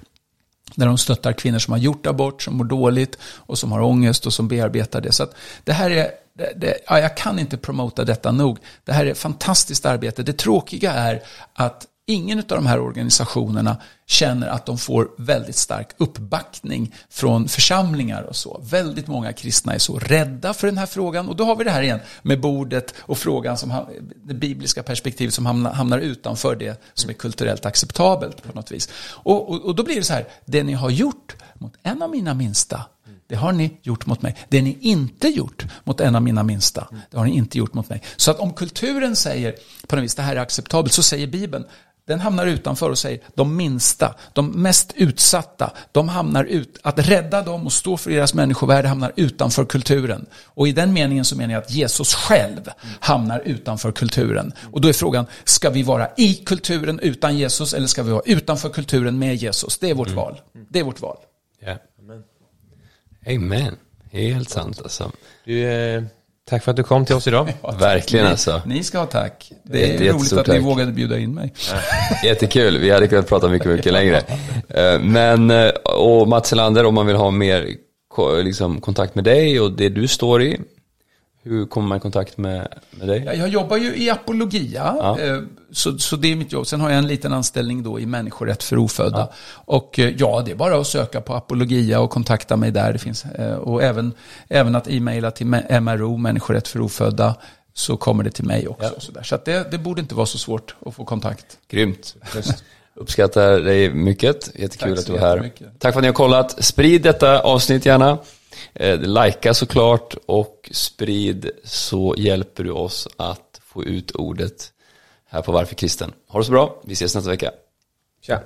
Där de stöttar kvinnor som har gjort abort, som mår dåligt och som har ångest och som bearbetar det. Så det här är, det, det, ja, jag kan inte promota detta nog. Det här är fantastiskt arbete. Det tråkiga är att ingen av de här organisationerna känner att de får väldigt stark uppbackning från församlingar och så. Väldigt många kristna är så rädda för den här frågan och då har vi det här igen med bordet och frågan som det bibliska perspektivet som hamnar, utanför det som är kulturellt acceptabelt på något vis. Och, och, och då blir det så här, det ni har gjort mot en av mina minsta det har ni gjort mot mig. Det ni inte gjort mot en av mina minsta, det har ni inte gjort mot mig. Så att om kulturen säger på något vis det här är acceptabelt, så säger Bibeln den hamnar utanför och säger de minsta, de mest utsatta, de hamnar ut, att rädda dem och stå för deras människovärde hamnar utanför kulturen. Och i den meningen så menar jag att Jesus själv hamnar utanför kulturen. Och då är frågan, ska vi vara i kulturen utan Jesus eller ska vi vara utanför kulturen med Jesus? Det är vårt mm. val. Det är vårt val. Yeah. Amen. Helt sant alltså. Du, eh, tack för att du kom till oss idag. Ja, Verkligen alltså. Ni ska ha tack. Det är Jätte, roligt att tack. ni vågade bjuda in mig. Jättekul. Vi hade kunnat prata mycket, mycket längre. Eh, men, eh, och Mats Elander, om man vill ha mer liksom, kontakt med dig och det du står i, hur kommer man i kontakt med, med dig? Jag jobbar ju i apologia, ja. Eh, så, så det är mitt jobb. Sen har jag en liten anställning då i människorätt för ofödda. Ja. Och eh, ja, det är bara att söka på apologia och kontakta mig där. Det finns, eh, och även, även att e-maila till MRO, människorätt för ofödda, så kommer det till mig också. Ja. Så, så det, det borde inte vara så svårt att få kontakt. Grymt. Uppskattar dig mycket. Jättekul att du är här. Tack för att ni har kollat. Sprid detta avsnitt gärna. Eh, Lajka såklart och sprid så hjälper du oss att få ut ordet här på Varför Kristen. Ha det så bra, vi ses nästa vecka. Tja.